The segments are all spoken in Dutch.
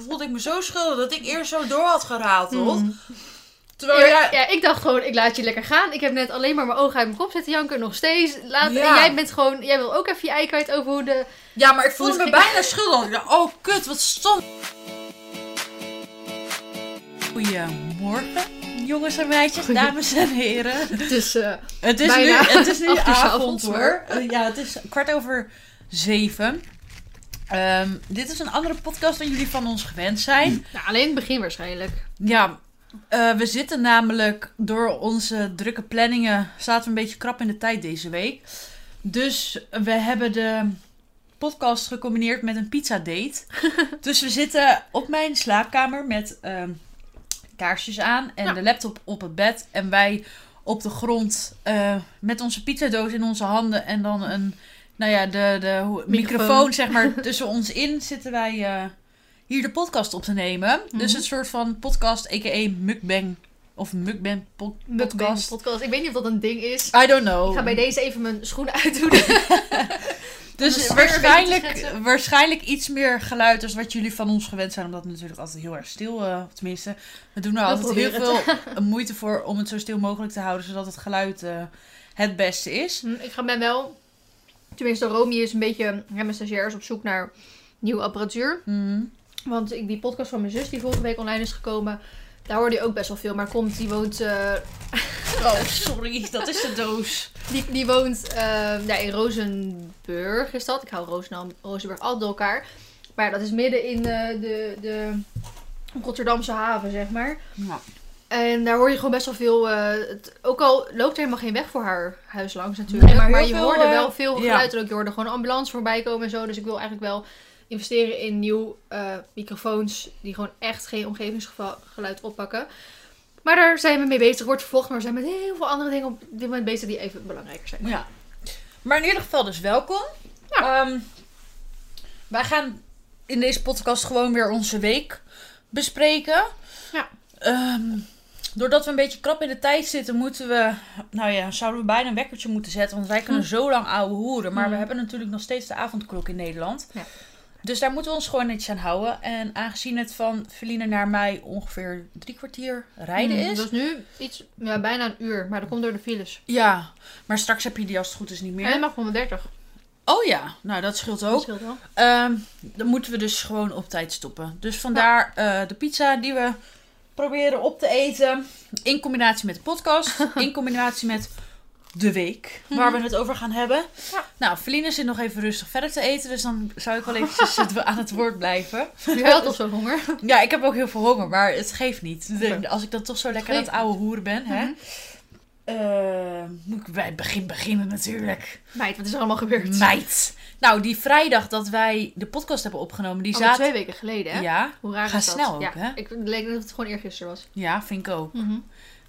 toen voelde ik me zo schuldig dat ik eerst zo door had gerateld. Hmm. Terwijl Ja, jij... ja, ik dacht gewoon, ik laat je lekker gaan. Ik heb net alleen maar mijn ogen uit mijn kop zitten janken, nog steeds. Laat, Ja. En jij bent gewoon, jij wil ook even je ei kwijt over hoe de... Ja, maar ik voelde me het ging. bijna schuldig. Ik dacht, oh kut, wat stom. Goedemorgen, jongens en meisjes, Goeie- dames en heren. Dus eh, Het is Bijna nu, het is nu avond hoor. Ja, het is kwart over zeven. Ehm, dit is een andere podcast dan jullie van ons gewend zijn. nou, alleen het begin waarschijnlijk. Ja, eh, we zitten namelijk door onze drukke planningen... zaten we een beetje krap in de tijd deze week. Dus we hebben de podcast gecombineerd met een pizza date. dus we zitten op mijn slaapkamer met ehm, kaarsjes aan... en de laptop op het bed. En wij op de grond eh, met onze pizzadoos in onze handen... en dan een... Nou ja, de, de microfoon. Microfoon. zeg maar, tussen ons in zitten wij eh, hier de podcast op te nemen. Dus Mhm. een soort van podcast, a.k.a. mukbang. Of mukbang po- Mukbang podcast. podcast. Ik weet niet of dat een ding is. I don't know. Ik ga bij deze even mijn schoenen uitdoen. dus waarschijnlijk, waarschijnlijk iets meer geluid als wat jullie van ons gewend zijn. Omdat het natuurlijk altijd heel erg stil uh, Tenminste, we doen er altijd heel veel moeite voor om het zo stil mogelijk te houden. Zodat het geluid uh, het beste is. Hm, Ik ga ben wel... Tenminste, Romy is een beetje... Mijn stagiair is op zoek naar nieuwe apparatuur. Mm. Want ik, die podcast van mijn zus die vorige week online is gekomen... Daar hoorde je ook best wel veel. Maar komt, die woont... eh, Oh, sorry. Dat is de doos. Die, die woont eh, ja, in Rozenburg, is dat. Ik hou Roosendaal, Rozenburg altijd door elkaar. Maar ja, dat is midden in eh, de, de Rotterdamse haven, zeg maar. Ja. En daar hoor je gewoon best wel veel... eh, het, ook al loopt er helemaal geen weg voor haar huis langs natuurlijk. Nee, maar je veel, hoorde eh, wel veel ja. geluid. En ook je hoorde gewoon een ambulance voorbij komen en zo. Dus ik wil eigenlijk wel investeren in nieuw eh, microfoons... die gewoon echt geen omgevingsgeluid oppakken. Maar daar zijn we mee bezig. Wordt vervolgd, maar we zijn met heel veel andere dingen op dit moment bezig die even belangrijker zijn. Ja. Maar in ieder geval dus welkom. Ehm, wij gaan in deze podcast gewoon weer onze week bespreken. Ja. Ehm, doordat we een beetje krap in de tijd zitten, moeten we... Nou ja, zouden we bijna een wekkertje moeten zetten. Want wij kunnen Hm. zo lang ouwe hoeren. Maar Hm. we hebben natuurlijk nog steeds de avondklok in Nederland. Ja. Dus daar moeten we ons gewoon netjes aan houden. En aangezien het van Feline naar mij ongeveer drie kwartier rijden Hmm, is... Dat is nu iets, ja, bijna een uur. Maar dat komt door de files. Ja, maar straks heb je die als het goed is niet meer. En mag 130. Oh ja, nou dat scheelt Dat ook. scheelt wel. Ehm, dan moeten we dus gewoon op tijd stoppen. Dus vandaar eh, de pizza die we proberen op te eten. In combinatie met de podcast. in combinatie met de week waar we het over gaan hebben. Ja. Nou, Feline zit nog even rustig verder te eten. Dus dan zou ik wel eventjes het- aan het woord blijven. Je had al zo'n honger. Ja, ik heb ook heel veel honger, maar het geeft niet. De-. Als ik dan toch zo lekker aan het oude hoeren ben. Hè, eh, moet ik bij het begin beginnen natuurlijk. Meid, wat is er allemaal gebeurd? Meid. Nou, die vrijdag dat wij de podcast hebben opgenomen, die Oh, zaten... twee weken geleden, hè? Ja, Hoe raar Ga is dat? snel ook, ja. hè? Ik leek dat het gewoon eergisteren was. ja, vind ik ook.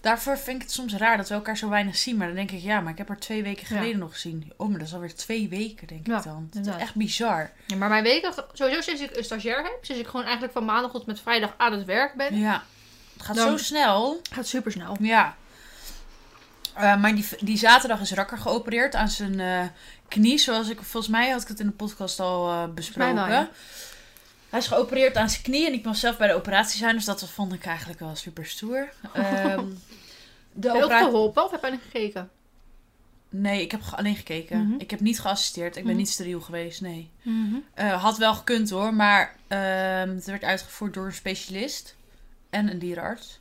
Daarvoor vind ik het soms raar dat we elkaar zo weinig zien. Maar dan denk ik, ja, maar ik heb haar twee weken Ja. geleden nog gezien. Oh, maar dat is alweer twee weken, denk Ja, ik dan. Dat is echt bizar. Ja, maar mijn weken, sowieso sinds ik een stagiair heb, sinds ik gewoon eigenlijk van maandag tot met vrijdag aan het werk ben, Ja, het gaat zo snel. gaat super snel. Ja. Eh, maar die, die zaterdag is Rakker geopereerd aan zijn eh, knie. Zoals ik, volgens mij had ik het in de podcast al eh, besproken. mij wel, ja. Hij is geopereerd aan zijn knie en ik mocht zelf bij de operatie zijn. Dus dat vond ik eigenlijk wel super stoer. Ehm, de Heb je ook operatie... geholpen of heb je gekeken? Nee, ik heb alleen gekeken. Mhm. Ik heb niet geassisteerd. Ik ben Mhm. niet steriel geweest, nee. Eh, had wel gekund hoor, maar ehm, het werd uitgevoerd door een specialist en een dierenarts.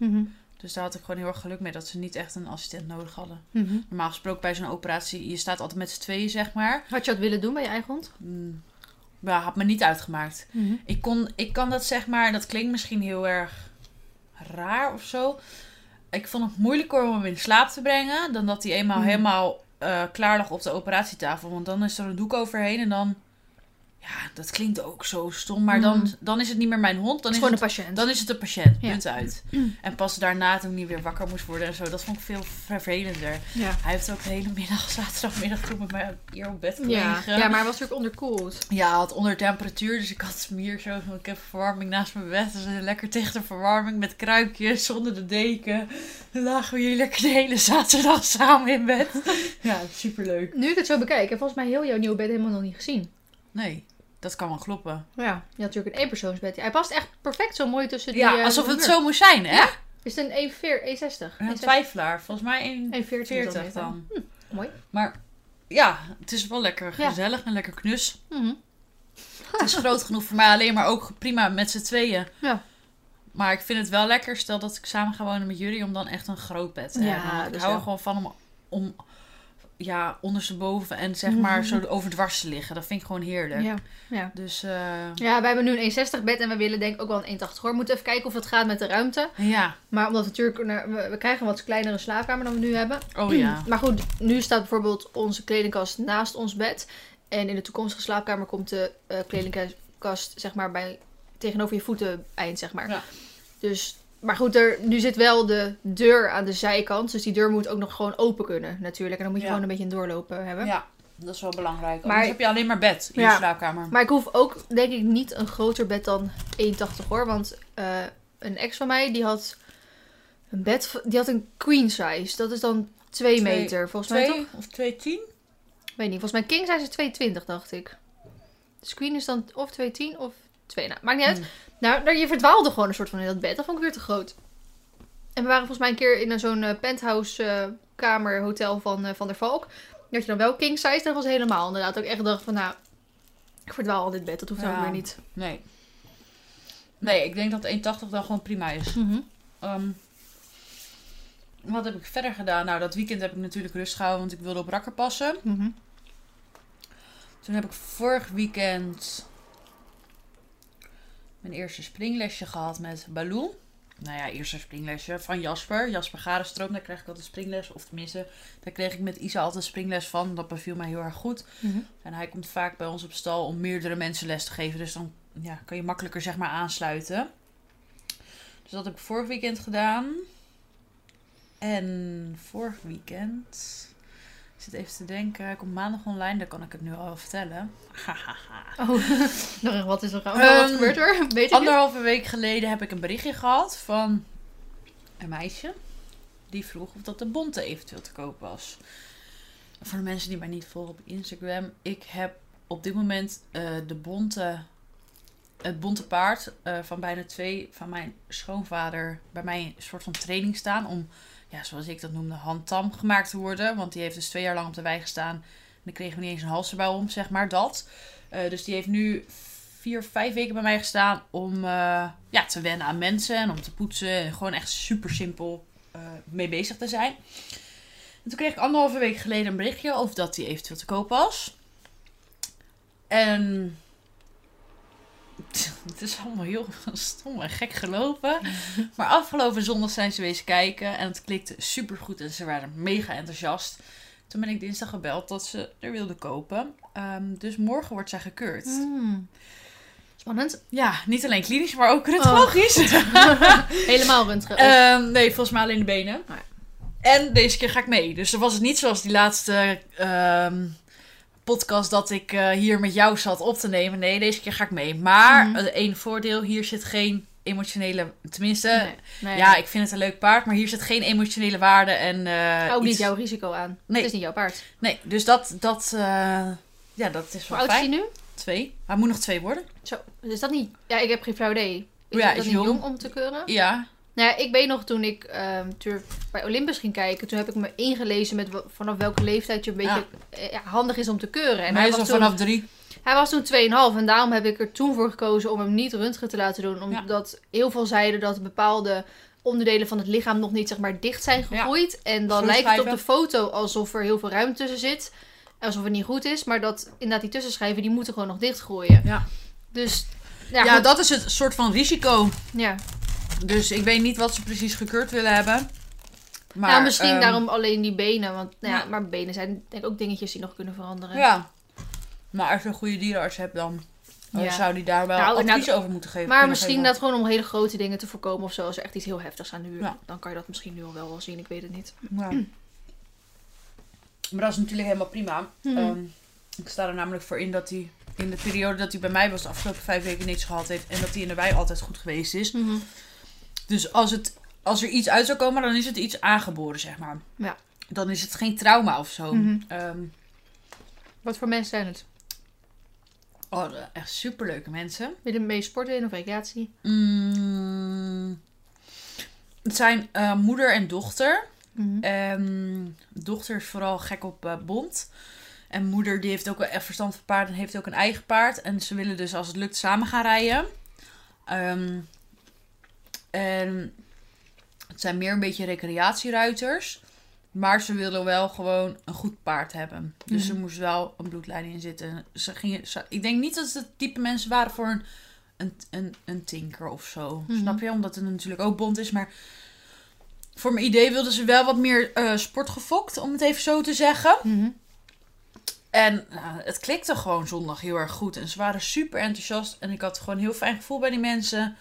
Dus daar had ik gewoon heel erg geluk mee dat ze niet echt een assistent nodig hadden. Normaal gesproken bij zo'n operatie, je staat altijd met z'n tweeën, zeg maar. Had je dat willen doen bij je eigen hond? Mm, maar had me niet uitgemaakt. Ik, kon, ik kan dat zeg maar, dat klinkt misschien heel erg raar of zo. Ik vond het moeilijker om hem in slaap te brengen dan dat hij eenmaal Mhm. helemaal eh, klaar lag op de operatietafel. Want dan is er een doek overheen en dan. Ja, dat klinkt ook zo stom. Maar dan, Mhm. dan is het niet meer mijn hond. Dan is, gewoon het, een patiënt. dan is het een patiënt. Ja. Punt uit. En pas daarna toen hij weer wakker moest worden en zo. Dat vond ik veel vervelender. ja. Hij heeft ook de hele middag, zaterdagmiddag, toen met mij hier op bed gelegen. ja, maar hij was natuurlijk onderkoeld. Ja, hij had onder temperatuur, dus ik had hier zo. Ik heb verwarming naast mijn bed. Dus lekker tegen de verwarming met kruikjes, zonder de deken. Dan lagen we hier lekker de hele zaterdag samen in bed. Ja, superleuk. Nu ik het zo bekijk, heb volgens mij heel jouw nieuwe bed helemaal nog niet gezien. Nee. Dat kan wel kloppen. Ja, je had natuurlijk een eenpersoonsbed. Hij past echt perfect zo mooi tussen die... Ja, eh, alsof het zo moest zijn, hè? Ja. Is het een 1,4, 1,60? Een twijfelaar. Volgens mij 1,40 1,40 dan. Mooi. Maar ja, het is wel lekker gezellig en lekker knus. Mhm. Het is groot genoeg voor mij alleen, maar ook prima met z'n tweeën. Ja. Maar ik vind het wel lekker, stel dat ik samen ga wonen met jullie, om dan echt een groot bed te Ja, hebben. Ik dus hou er gewoon van om, om ja, ondersteboven en zeg maar zo overdwars te liggen. Dat vind ik gewoon heerlijk. Ja. Ja. Dus eh, ja, wij hebben nu een 1,60 bed en we willen denk ik ook wel een 1,80 hoor. We moeten even kijken of het gaat met de ruimte. ja, Maar omdat we natuurlijk... naar- We, we krijgen een wat kleinere slaapkamer dan we nu hebben. oh ja. Maar goed, nu staat bijvoorbeeld onze kledingkast naast ons bed. En in de toekomstige slaapkamer komt de eh, kledingkast zeg maar bij, tegenover je voeten eind, zeg maar. Ja. Dus, maar goed, er, nu zit wel de deur aan de zijkant. Dus die deur moet ook nog gewoon open kunnen natuurlijk. En dan moet je Ja. gewoon een beetje een doorlopen hebben. Ja, dat is wel belangrijk. Maar- Anders heb je alleen maar bed in Ja. je slaapkamer. Maar ik hoef ook denk ik niet een groter bed dan 1,80 hoor. Want eh, een ex van mij die had een bed, die had een queen size. Dat is dan 2 Twee- meter volgens mij toch? Of 2,10? weet niet, volgens mij king size is 220, dacht ik. De screen is dan of 210 of 2. Nou, maakt niet uit. Hmm. Nou, je verdwaalde gewoon een soort van in dat bed. Dat vond ik weer te groot. En we waren volgens mij een keer in zo'n eh, penthouse eh, kamer hotel van eh, Van der Valk. Had je dan wel king size. Dat was helemaal inderdaad ook echt dacht van nou, ik verdwaal al dit bed. Dat hoeft Ja. ook weer niet. Nee. Nee, ik denk dat 1,80 dan gewoon prima is. Ehm, wat heb ik verder gedaan? Nou, dat weekend heb ik natuurlijk rust gehouden, want ik wilde op rakker passen. Mhm. Toen heb ik vorig weekend mijn eerste springlesje gehad met Baloo. Nou ja, eerste springlesje van Jasper. Jasper Garenstroom, daar krijg ik altijd springles. Of tenminste, daar kreeg ik met Isa altijd springles van. Dat beviel mij heel erg goed. Mhm. En hij komt vaak bij ons op stal om meerdere mensen les te geven. Dus dan ja, kan je makkelijker zeg maar aansluiten. Dus dat heb ik vorig weekend gedaan. En vorig weekend... Ik zit even te denken. Hij komt maandag online. Dan kan ik het nu al vertellen. Oh, wat is er? Ehm, wat gebeurt er? Weet niet? Anderhalve week geleden heb ik een berichtje gehad van een meisje. Die vroeg of dat de bonte eventueel te koop was. Voor de mensen die mij niet volgen op Instagram. Ik heb op dit moment eh, de bonte, het bonte paard eh, van bijna twee van mijn schoonvader bij mij een soort van training staan. Om, ja, zoals ik dat noemde, handtam gemaakt te worden. Want die heeft dus twee jaar lang op de wei gestaan. En dan kregen we niet eens een halserbouw om, zeg maar, dat. Eh, dus die heeft nu vier, vijf weken bij mij gestaan om eh, ja, te wennen aan mensen en om te poetsen. En gewoon echt super simpel eh, mee bezig te zijn. En toen kreeg ik anderhalve week geleden een berichtje of dat die eventueel te koop was. En het is allemaal heel stom en gek gelopen. Maar afgelopen zondag zijn ze wezen kijken en het klikte super goed en ze waren mega enthousiast. Toen ben ik dinsdag gebeld dat ze er wilden kopen. Ehm, dus morgen wordt zij gekeurd. Hmm. Spannend. Ja, niet alleen klinisch, maar ook röntgenologisch. Helemaal röntgen. Ehm, nee, volgens mij alleen de benen. Oh ja. En deze keer ga ik mee. Dus dan was het niet zoals die laatste ehm, podcast dat ik eh, hier met jou zat op te nemen. Nee, deze keer ga ik mee. Maar Mhm. het één voordeel, hier zit geen emotionele... Tenminste, nee, nee. ja, ik vind het een leuk paard, maar hier zit geen emotionele waarde en... eh, ook niet jouw risico aan. Nee. Het is niet jouw paard. Nee, dus dat... dat eh, ja, dat is Hoe wel oud is hij fijn. nu? Twee. Hij moet nog twee worden. Zo, is dat niet... Ja, ik heb geen flauw idee. Is Ja, dat is jong om te keuren? Ja. Nou ja, ik weet nog toen ik ehm, bij Olympus ging kijken, toen heb ik me ingelezen met vanaf welke leeftijd je een beetje eh, ja, handig is om te keuren. En hij is al vanaf drie. hij was toen 2,5 en daarom heb ik er toen voor gekozen om hem niet röntgen te laten doen. Omdat heel veel zeiden dat bepaalde onderdelen van het lichaam nog niet zeg maar dicht zijn Ja. gegroeid. En dan lijkt het op de foto alsof er heel veel ruimte tussen zit. Alsof het niet goed is, maar dat inderdaad die tussenschijven die moeten gewoon nog dichtgroeien. Ja. Dus ja, Ja, dat is het soort van risico. ja. Dus ik weet niet wat ze precies gekeurd willen hebben. Maar, nou, misschien ehm, daarom alleen die benen. Want nou ja, ja. maar benen zijn denk ik ook dingetjes die nog kunnen veranderen. Ja. Maar als je een goede dierenarts hebt, dan eh, Ja. zou die daar wel Nou, advies nou, over moeten geven. Maar misschien geven. dat gewoon om hele grote dingen te voorkomen of zo. Als er echt iets heel heftigs aan de huur. Dan kan je dat misschien nu al wel wel zien. Ik weet het niet. Ja. Maar dat is natuurlijk helemaal prima. Mhm. Ehm, ik sta er namelijk voor in dat hij in de periode dat hij bij mij was, de afgelopen vijf weken niks gehad heeft. En dat hij in de wei altijd goed geweest is. Mhm. Dus als, het, als er iets uit zou komen, dan is het iets aangeboren, zeg maar. Ja. Dan is het geen trauma of zo. Mhm. Ehm, Wat voor mensen zijn het? Oh, echt superleuke mensen. Wil je mee sporten in of recreatie? Mm, het zijn eh, moeder en dochter. Ehm, dochter is vooral gek op eh, bond. En moeder die heeft ook wel echt verstand van paarden en heeft ook een eigen paard. En ze willen dus als het lukt samen gaan rijden. Ehm, en het zijn meer een beetje recreatieruiters. Maar ze willen wel gewoon een goed paard hebben. Dus Mhm. er moest wel een bloedlijn in zitten. Ze gingen, ze- ik denk niet dat ze het type mensen waren voor een, een, een, een tinker of zo. Mhm. Snap je? Omdat het natuurlijk ook bond is. Maar voor mijn idee wilden ze wel wat meer eh sportgefokt, om het even zo te zeggen. Mhm. En nou, het klikte gewoon zondag heel erg goed. En ze waren super enthousiast. En ik had gewoon een heel fijn gevoel bij die mensen.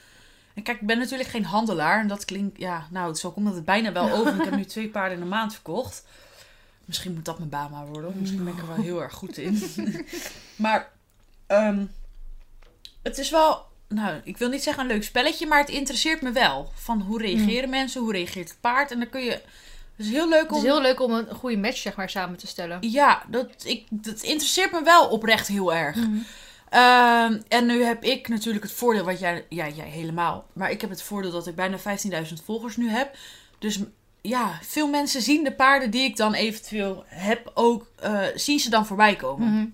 En kijk, ik ben natuurlijk geen handelaar. En dat klinkt, ja, nou, zo komt het bijna wel over. Ik heb nu twee paarden in de maand verkocht. Misschien moet dat mijn baan maar worden. Misschien ben ik er wel heel erg goed in. maar ehm, het is wel, nou, ik wil niet zeggen een leuk spelletje. Maar het interesseert me wel. Van hoe reageren mensen? Hoe reageert het paard? En dan kun je... Het is heel leuk Het om is heel leuk om een goede match zeg maar, samen te stellen. ja, dat, ik, dat interesseert me wel oprecht heel erg. Mhm. Ehm, en nu heb ik natuurlijk het voordeel, wat jij, ja, jij helemaal. Maar ik heb het voordeel dat ik bijna 15.000 volgers nu heb. Dus ja, veel mensen zien de paarden die ik dan eventueel heb ook, eh, zien ze dan voorbij komen.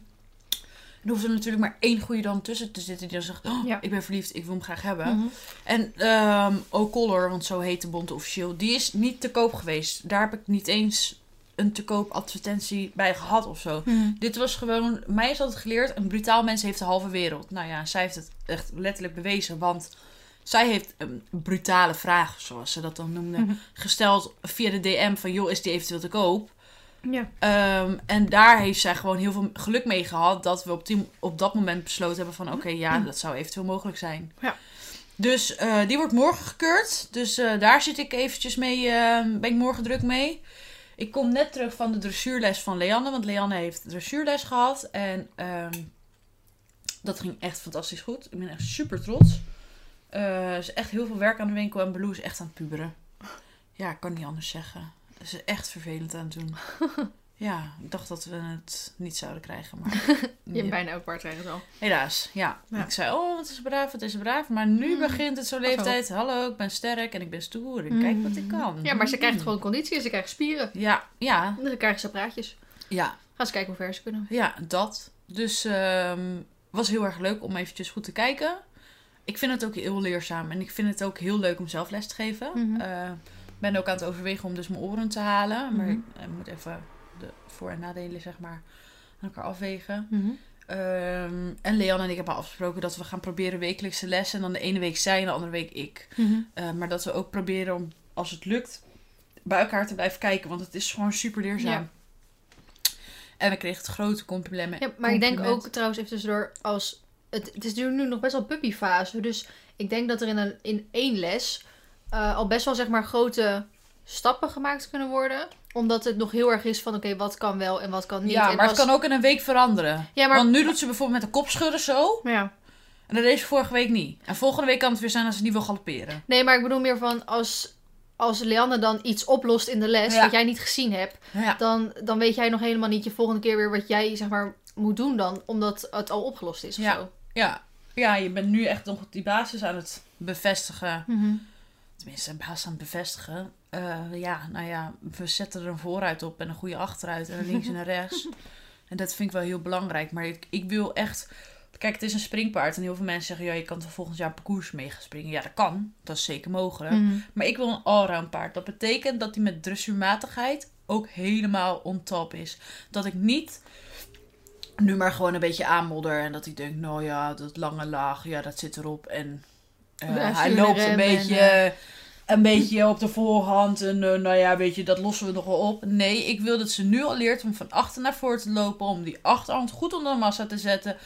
Er hoeft er natuurlijk maar één goede dan tussen te zitten die dan zegt, oh, Ja. ik ben verliefd, ik wil hem graag hebben. Mhm. En ehm O'Color, want zo heet de bond officieel, die is niet te koop geweest. Daar heb ik niet eens een te koop advertentie bij gehad of zo. Mhm. Dit was gewoon, mij is altijd geleerd, een brutaal mens heeft de halve wereld. Nou ja, zij heeft het echt letterlijk bewezen, want zij heeft een brutale vraag, zoals ze dat dan noemde, Mhm. gesteld via de DM van, joh, is die eventueel te koop? Ja. Ehm, en daar heeft zij gewoon heel veel geluk mee gehad dat we op, die, op dat moment besloten hebben van, oké, ja, dat zou eventueel mogelijk zijn. Ja. Dus eh, die wordt morgen gekeurd. Dus eh, daar zit ik eventjes mee, eh, ben ik morgen druk mee. Ik kom net terug van de dressuurles van Leanne. Want Leanne heeft dressuurles gehad. En ehm, dat ging echt fantastisch goed. Ik ben echt super trots. Eh, er is echt heel veel werk aan de winkel. En Baloo is echt aan het puberen. Ja, ik kan niet anders zeggen. Ze is echt vervelend aan het doen. Ja, ik dacht dat we het niet zouden krijgen. Maar Je hebt bijna elk paard krijgen al. helaas, ja. Ja. Ik zei, oh, wat is braaf, wat is braaf. Maar nu Mm. begint het zo'n leeftijd. Hallo, ik ben sterk en ik ben stoer. En kijk wat ik kan. Ja, maar ze krijgt Mm. gewoon conditie en ze krijgt spieren. Ja, ja, En dan krijgen ze praatjes. ja. Gaan ze kijken hoe ver ze kunnen. Ja, dat. Dus ehm was heel erg leuk om eventjes goed te kijken. Ik vind het ook heel leerzaam. En ik vind het ook heel leuk om zelf les te geven. Ik ben ook aan het overwegen om dus mijn oren te halen. Maar Mhm. ik eh, moet even de voor- en nadelen zeg maar aan elkaar afwegen. Mhm. Ehm, en Leon en ik hebben afgesproken dat we gaan proberen wekelijkse lessen. En dan de ene week zij en de andere week ik. Mhm. Eh, maar dat we ook proberen om, als het lukt, bij elkaar te blijven kijken. Want het is gewoon super leerzaam. Ja. En we kregen het grote compliment. Ja, maar ik denk ook trouwens even tussendoor als... Het, het is nu nog best wel puppyfase. Dus ik denk dat er in, een, in één les eh, al best wel zeg maar grote stappen gemaakt kunnen worden. Omdat het nog heel erg is van oké, wat kan wel en wat kan niet. Ja, En maar als- het kan ook in een week veranderen. Ja, maar... Want nu doet ze bijvoorbeeld met de kopschudden zo. Ja. En dat deed ze vorige week niet. En volgende week kan het weer zijn als ze niet wil galopperen. Nee, maar ik bedoel meer van als, als Leanne dan iets oplost in de les Ja. wat jij niet gezien hebt. Ja. Dan, dan weet jij nog helemaal niet je volgende keer weer wat jij zeg maar moet doen dan. Omdat het al opgelost is of Ja. zo. Ja. ja, je bent nu echt nog die basis aan het bevestigen. Mhm. Tenminste, basis aan het bevestigen. Eh, ja, nou ja, we zetten er een vooruit op en een goede achteruit en een links en een rechts. En dat vind ik wel heel belangrijk. Maar ik, ik wil echt... Kijk, het is een springpaard. En heel veel mensen zeggen... Ja, je kan er volgend jaar parcours mee gaan springen. Ja, dat kan. Dat is zeker mogelijk. Mhm. Maar ik wil een allround paard. Dat betekent dat hij met dressuurmatigheid ook helemaal on top is. Dat ik niet nu maar gewoon een beetje aanmodder. En dat hij denkt, nou ja, dat lange laag, ja, dat zit erop. En eh, hij loopt een en, beetje, een beetje op de voorhand. En eh, nou ja, weet je, dat lossen we nog wel op. Nee, ik wil dat ze nu al leert om van achter naar voor te lopen. Om die achterhand goed onder de massa te zetten.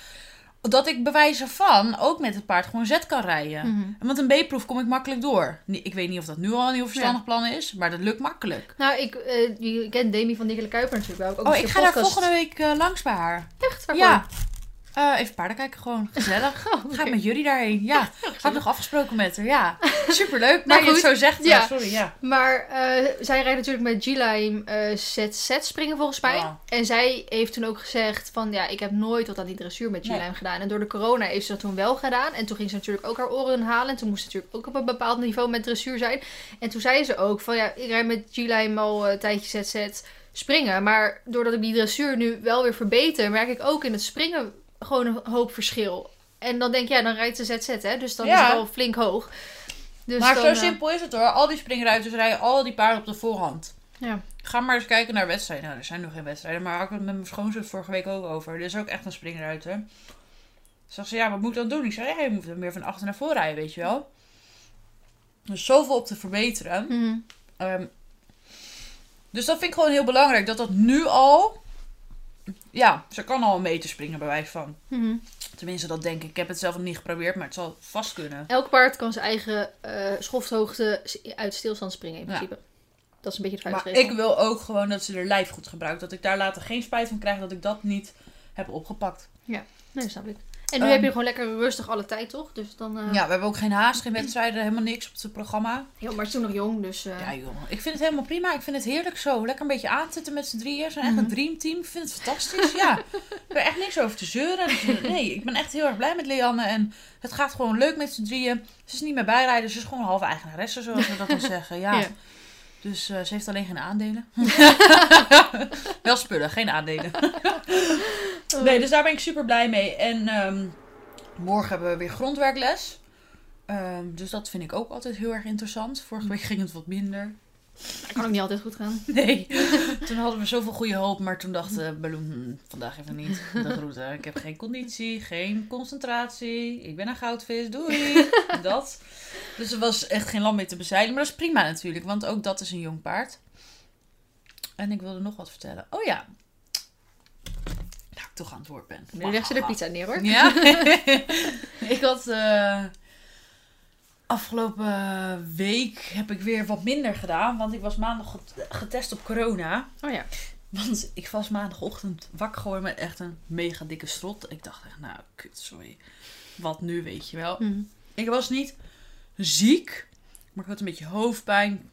Dat ik bewijzen van ook met het paard gewoon zet kan rijden. Mhm. Want een B-proef kom ik makkelijk door. Ik weet niet of dat nu al een heel verstandig plan is, maar dat lukt makkelijk. Nou, ik, eh, je kent Demi van Dikkele Kuiper natuurlijk wel. Ook Oh, ik ga daar volgende week eh, langs bij haar. Echt? Waarvoor? Ja. Eh, even paarden kijken gewoon. Gezellig. Oh. Ga ik met jullie daarheen. Ja. Ik nog afgesproken met haar. Ja. Superleuk. Maar Maar je het zo zegt. ja. Sorry, ja. Maar eh, zij rijdt natuurlijk met G-Lime eh ZZ springen volgens mij. Ja. En zij heeft toen ook gezegd van ja, ik heb nooit wat aan die dressuur met G-Lime Nee. gedaan. En door de corona heeft ze dat toen wel gedaan. En toen ging ze natuurlijk ook haar oren halen. En toen moest ze natuurlijk ook op een bepaald niveau met dressuur zijn. En toen zei ze ook van ja, ik rijd met G-Lime al eh, een tijdje ZZ springen. Maar doordat ik die dressuur nu wel weer verbeter, merk ik ook in het springen gewoon een hoop verschil. En dan denk je, ja, dan rijdt ze ZZ hè. Dus dan Ja. is het al flink hoog. Dus maar dan, zo eh, simpel is het hoor. Al die springruiters rijden al die paarden op de voorhand. Ja. Ga maar eens kijken naar wedstrijden. Nou, er zijn nog geen wedstrijden. Maar had ik het met mijn schoonzus vorige week ook over. Er is ook echt een springruiter. Zag ze, ja, wat moet ik dan doen? Ik zei, ja, je moet er meer van achter naar voren rijden, weet je wel. Dus zoveel op te verbeteren. Mhm. Ehm, dus dat vind ik gewoon heel belangrijk. Dat dat nu al... Ja, ze kan al een meter springen bij wijze van. Mhm. Tenminste, dat denk ik. Ik heb het zelf nog niet geprobeerd, maar het zal vast kunnen. Elk paard kan zijn eigen eh schofthoogte uit stilstand springen in Ja. principe. Dat is een beetje de Maar ik wil ook gewoon dat ze er lijf goed gebruikt. Dat ik daar later geen spijt van krijg dat ik dat niet heb opgepakt. Nee, snap ik. En nu Ehm. heb je gewoon lekker rustig alle tijd, toch? Dus dan... eh Ja, we hebben ook geen haast, geen wedstrijden, helemaal niks op het programma. Ja, maar ze toen nog jong, dus... eh, Ja, jongen. Ik vind het helemaal prima. Ik vind het heerlijk zo. Lekker een beetje aanzitten met z'n drieën. We zijn echt Mhm. een dreamteam. Ik vind het fantastisch. Ja. Ik heb er echt niks over te zeuren. Dus, Nee, ik ben echt heel erg blij met Leanne. En het gaat gewoon leuk met z'n drieën. Ze is niet meer bijrijden. Ze is gewoon een halve eigenaresse, zoals we dat dan zeggen. Ja. Ja. Dus eh, ze heeft alleen geen aandelen. Wel spullen, geen aandelen. Nee, dus daar ben ik super blij mee. En ehm, morgen hebben we weer grondwerkles. Ehm, dus dat vind ik ook altijd heel erg interessant. Vorige week ging het wat minder. Dat kan ook niet altijd goed gaan. Nee, toen hadden we zoveel goede hoop, maar toen dacht uh, Balloon, hm, vandaag even niet. De groeten. Ik heb geen conditie, geen concentratie. Ik ben een goudvis, doei. dat. Dus er was echt geen land meer te bezeilen. Maar dat is prima natuurlijk, want ook dat is een jong paard. En ik wilde nog wat vertellen. Oh ja. Nou, ik toch aan het woord ben. Nu leg ze de pizza neer, hoor. Ja. ik had... eh, afgelopen week heb ik weer wat minder gedaan. Want ik was maandag get- getest op corona. Oh ja. Want ik was maandagochtend wakker geworden met echt een mega dikke strot. Ik dacht echt, nou, kut, sorry. Wat nu, weet je wel. Mhm. Ik was niet ziek, maar ik had een beetje hoofdpijn.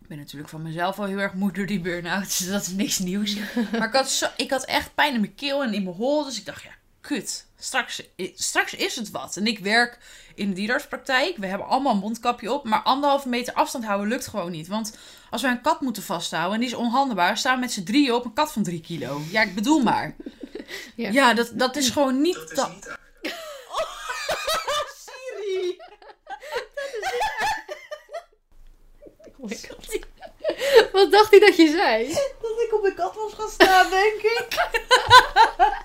Ik ben natuurlijk van mezelf al heel erg moe door die burn-out, dus dat is niks nieuws. Maar ik had, zo, ik had echt pijn in mijn keel en in mijn hol, dus ik dacht, ja, kut. Straks, straks is het wat. En ik werk in de dierenartspraktijk. We hebben allemaal een mondkapje op, maar anderhalve meter afstand houden lukt gewoon niet. Want als wij een kat moeten vasthouden en die is onhandelbaar, staan we met z'n drieën op een kat van drie kilo. Ja, ik bedoel maar. Ja. Ja, dat, dat is gewoon niet... Dat is dat- niet Siri! Oh my god. Wat dacht hij dat je zei? Dat ik op de kat was gaan staan, denk ik.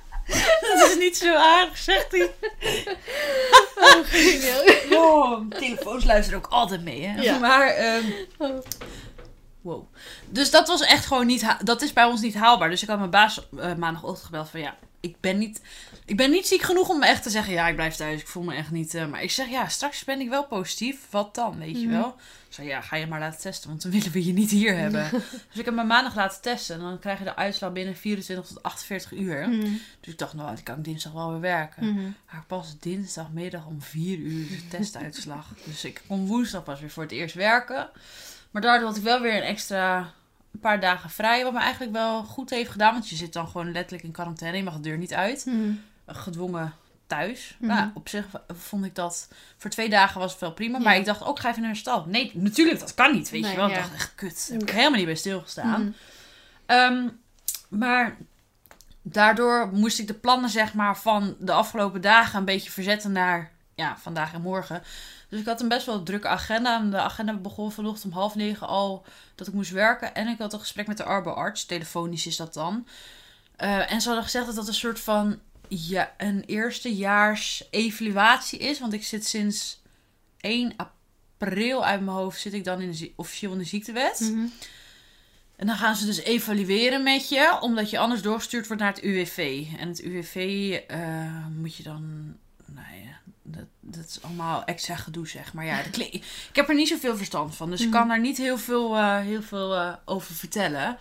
dat is niet zo aardig, zegt hij. Oh, geniaal. Oh, telefoons luisteren ook altijd mee, hè. Ja. Maar, ehm, Oh. wow. Dus dat was echt gewoon niet... Dat is bij ons niet haalbaar. Dus ik had mijn baas eh, maandagochtend gebeld van... Ja, ik ben niet... Ik ben niet ziek genoeg om echt te zeggen... Ja, ik blijf thuis. Ik voel me echt niet... eh, maar ik zeg, ja, straks ben ik wel positief. Wat dan, weet je Mhm. wel? Zei, ja, ga je maar laten testen. Want dan willen we je niet hier hebben. dus ik heb me maandag laten testen. En dan krijg je de uitslag binnen 24 tot 48 uur. Mhm. Dus ik dacht, nou, die kan ik dinsdag wel weer werken. Mhm. Maar pas dinsdagmiddag om 4 uur de testuitslag. dus ik kon woensdag pas weer voor het eerst werken. Maar daardoor had ik wel weer een extra een paar dagen vrij. Wat me eigenlijk wel goed heeft gedaan. Want je zit dan gewoon letterlijk in quarantaine. Je mag de deur niet uit. Mhm. Gedwongen thuis. Mhm. Nou, op zich vond ik dat... Voor twee dagen was het wel prima. Ja. Maar ik dacht ook, ga even naar de stad. Nee, natuurlijk, dat kan niet. Weet Nee, je wel. ja. Ik dacht echt, kut. Daar heb ik helemaal niet bij stilgestaan. Ehm, maar daardoor moest ik de plannen zeg maar, van de afgelopen dagen een beetje verzetten naar ja, vandaag en morgen. Dus ik had een best wel drukke agenda. En de agenda begon vanochtend om half negen al dat ik moest werken. En ik had een gesprek met de arboarts. Telefonisch is dat dan. Eh, en ze hadden gezegd dat dat een soort van ja, een eerstejaars evaluatie is. Want ik zit sinds 1 april uit mijn hoofd zit ik dan in de, officieel in de ziektewet. Mhm. En dan gaan ze dus evalueren met je, omdat je anders doorgestuurd wordt naar het UWV. En het UWV eh, moet je dan. Nou ja, dat, dat is allemaal extra gedoe, zeg maar. Ja, dat ik heb er niet zoveel verstand van, dus ik Mhm. kan daar niet heel veel, eh, heel veel eh, over vertellen.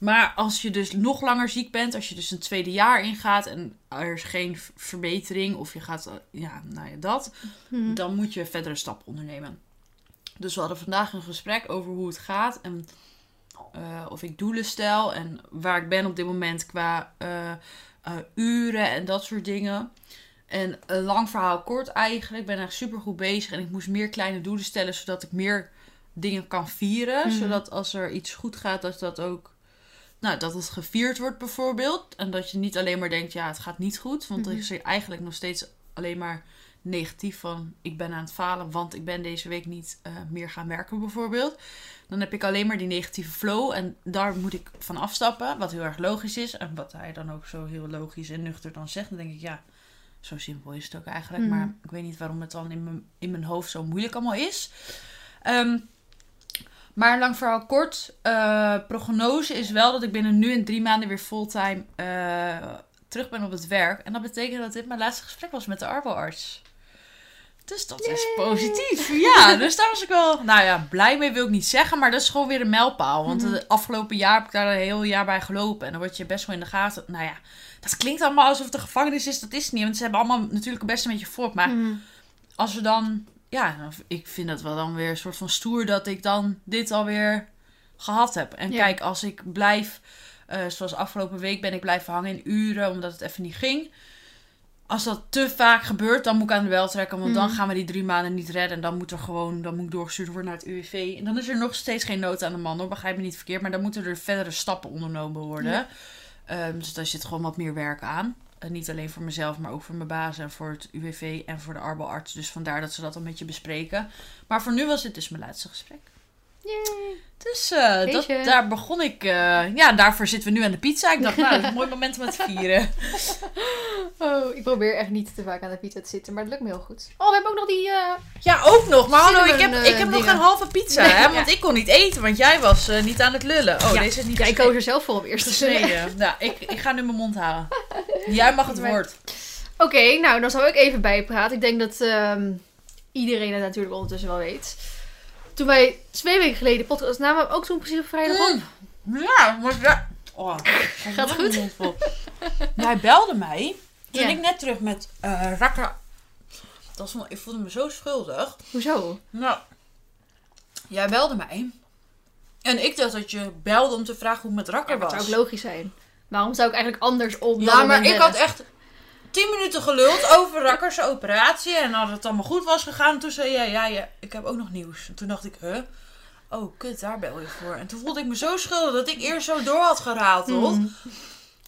Maar als je dus nog langer ziek bent, als je dus een tweede jaar ingaat en er is geen verbetering of je gaat, eh, ja, nou ja, dat, Mhm. dan moet je verdere stappen ondernemen. Dus we hadden vandaag een gesprek over hoe het gaat en eh, of ik doelen stel en waar ik ben op dit moment qua eh, uren en dat soort dingen. En een lang verhaal kort eigenlijk. Ik ben echt super goed bezig en ik moest meer kleine doelen stellen zodat ik meer dingen kan vieren. Mhm. Zodat als er iets goed gaat, dat dat ook. Nou, dat het gevierd wordt bijvoorbeeld. En dat je niet alleen maar denkt, ja, het gaat niet goed. Want Mhm. is er eigenlijk nog steeds alleen maar negatief van... ik ben aan het falen, want ik ben deze week niet eh, meer gaan werken bijvoorbeeld. Dan heb ik alleen maar die negatieve flow. En daar moet ik van afstappen, wat heel erg logisch is. En wat hij dan ook zo heel logisch en nuchter dan zegt. Dan denk ik, ja, zo simpel is het ook eigenlijk. Mhm. Maar ik weet niet waarom het dan in mijn, in mijn hoofd zo moeilijk allemaal is. Ehm, maar lang verhaal kort. eh, prognose is wel dat ik binnen nu en drie maanden weer fulltime eh, terug ben op het werk. En dat betekent dat dit mijn laatste gesprek was met de arboarts. Dus dat is positief. Ja, dus daar was ik wel, nou ja, blij mee wil ik niet zeggen. Maar dat is gewoon weer een mijlpaal. Want Mhm. het afgelopen jaar heb ik daar een heel jaar bij gelopen. En dan word je best wel in de gaten. Nou ja, dat klinkt allemaal alsof het de gevangenis is. Dat is het niet. Want ze hebben allemaal natuurlijk best een beetje voor. Maar Mhm. als we dan, ja, ik vind het wel dan weer een soort van stoer dat ik dan dit alweer gehad heb. En Ja. kijk, als ik blijf, eh, zoals afgelopen week ben ik blijven hangen in uren omdat het even niet ging. Als dat te vaak gebeurt, dan moet ik aan de bel trekken. Want dan Mhm. gaan we die drie maanden niet redden. En dan moet er gewoon, dan moet ik doorgestuurd worden naar het UWV. En dan is er nog steeds geen nood aan de man, hoor. Begrijp me niet verkeerd. Maar dan moeten er verdere stappen ondernomen worden. Ja. Ehm, dus daar zit gewoon wat meer werk aan. En niet alleen voor mezelf, maar ook voor mijn baas en voor het UWV en voor de arboarts. Dus vandaar dat ze dat een beetje bespreken. Maar voor nu was dit dus mijn laatste gesprek. Yay. Dus eh, dat, daar begon ik. eh, ja, daarvoor zitten we nu aan de pizza. Ik dacht, nou, dat is een mooi moment om het te vieren. Oh, ik probeer echt niet te vaak aan de pizza te zitten, maar het lukt me heel goed. Oh, we hebben ook nog die... eh, Ja, ook nog. Maar hallo, ik heb, ik heb nog een halve pizza, Nee, hè? ja. Want ik kon niet eten, want jij was niet aan het lullen. Oh, Ja. deze is niet Ja, ik koos er zelf voor om eerst te. Nou, ik, ik ga nu mijn mond houden. Jij mag het woord. Oké, nou, dan zal ik even bijpraten. Ik denk dat ehm, iedereen het natuurlijk ondertussen wel weet. Toen wij twee weken geleden podcast namen, we ook toen precies op vrijdag op. Mm. Ja, maar ja. Oh, Gaat goed? Jij belde mij toen Ja. ik net terug met rakker. Dat was, ik voelde me zo schuldig. Hoezo? Nou, jij belde mij. En ik dacht dat je belde om te vragen hoe het met rakker Ja, dat was. zou ook logisch zijn. Waarom zou ik eigenlijk anders op Ja, maar ik had echt tien minuten geluld over Rakkers operatie. En dat het allemaal goed was gegaan. En toen zei jij, ja, ja, ik heb ook nog nieuws. En toen dacht ik, huh? Oh, kut, daar bel je voor. En toen voelde ik me zo schuldig dat ik eerst zo door had gerateld. Hmm.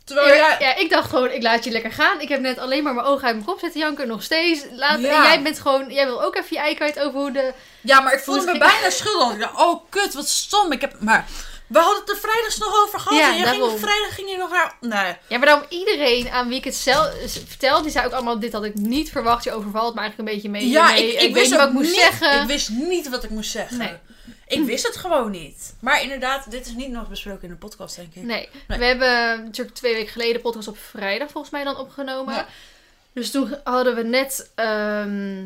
Terwijl Ja, jij... ja, ik dacht gewoon, ik laat je lekker gaan. Ik heb net alleen maar mijn ogen uit mijn kop zitten janken, nog steeds. Laat, Ja. En jij bent gewoon, jij wil ook even je ei kwijt over hoe de... Ja, maar ik voelde me bijna schuldig. Ik dacht, oh, kut, wat stom. Ik heb... Maar we hadden het er vrijdags nog over gehad. Ja, en je ging, daarom. vrijdag ging Nee. Ja, maar dan iedereen aan wie ik het zelf vertel, die zei ook allemaal, dit had ik niet verwacht. Je overvalt me eigenlijk een beetje mee. Ja, hiermee. ik, wist niet wat ik moest niet, zeggen. Ik wist niet wat ik moest zeggen. Nee. Ik wist het gewoon niet. Maar inderdaad, dit is niet nog besproken in de podcast, denk ik. Nee. Nee. we hebben natuurlijk twee weken geleden de podcast op vrijdag volgens mij dan opgenomen. Ja. Dus toen hadden we net ehm,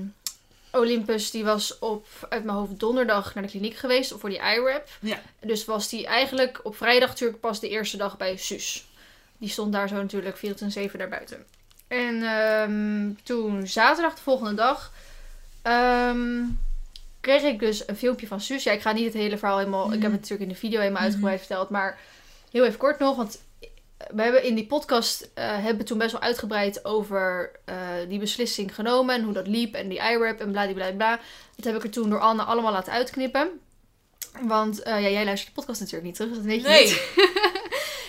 Olympus, die was op, uit mijn hoofd donderdag naar de kliniek geweest voor die iRap. Ja. Dus was die eigenlijk op vrijdag natuurlijk pas de eerste dag bij Suus. Die stond daar zo natuurlijk 24-7 daarbuiten. En ehm, toen zaterdag, de volgende dag, ehm, kreeg ik dus een filmpje van Suus. Ja, ik ga niet het hele verhaal helemaal... Ik heb Mhm. het natuurlijk in de video helemaal Mhm. uitgebreid verteld. Maar heel even kort nog, want we hebben in die podcast eh, hebben we toen best wel uitgebreid over eh, die beslissing genomen en hoe dat liep en die iRap en bladibladibla. Dat heb ik er toen door Anne allemaal laten uitknippen. Want eh, ja, jij luistert de podcast natuurlijk niet terug, dus dat weet je Nee. niet.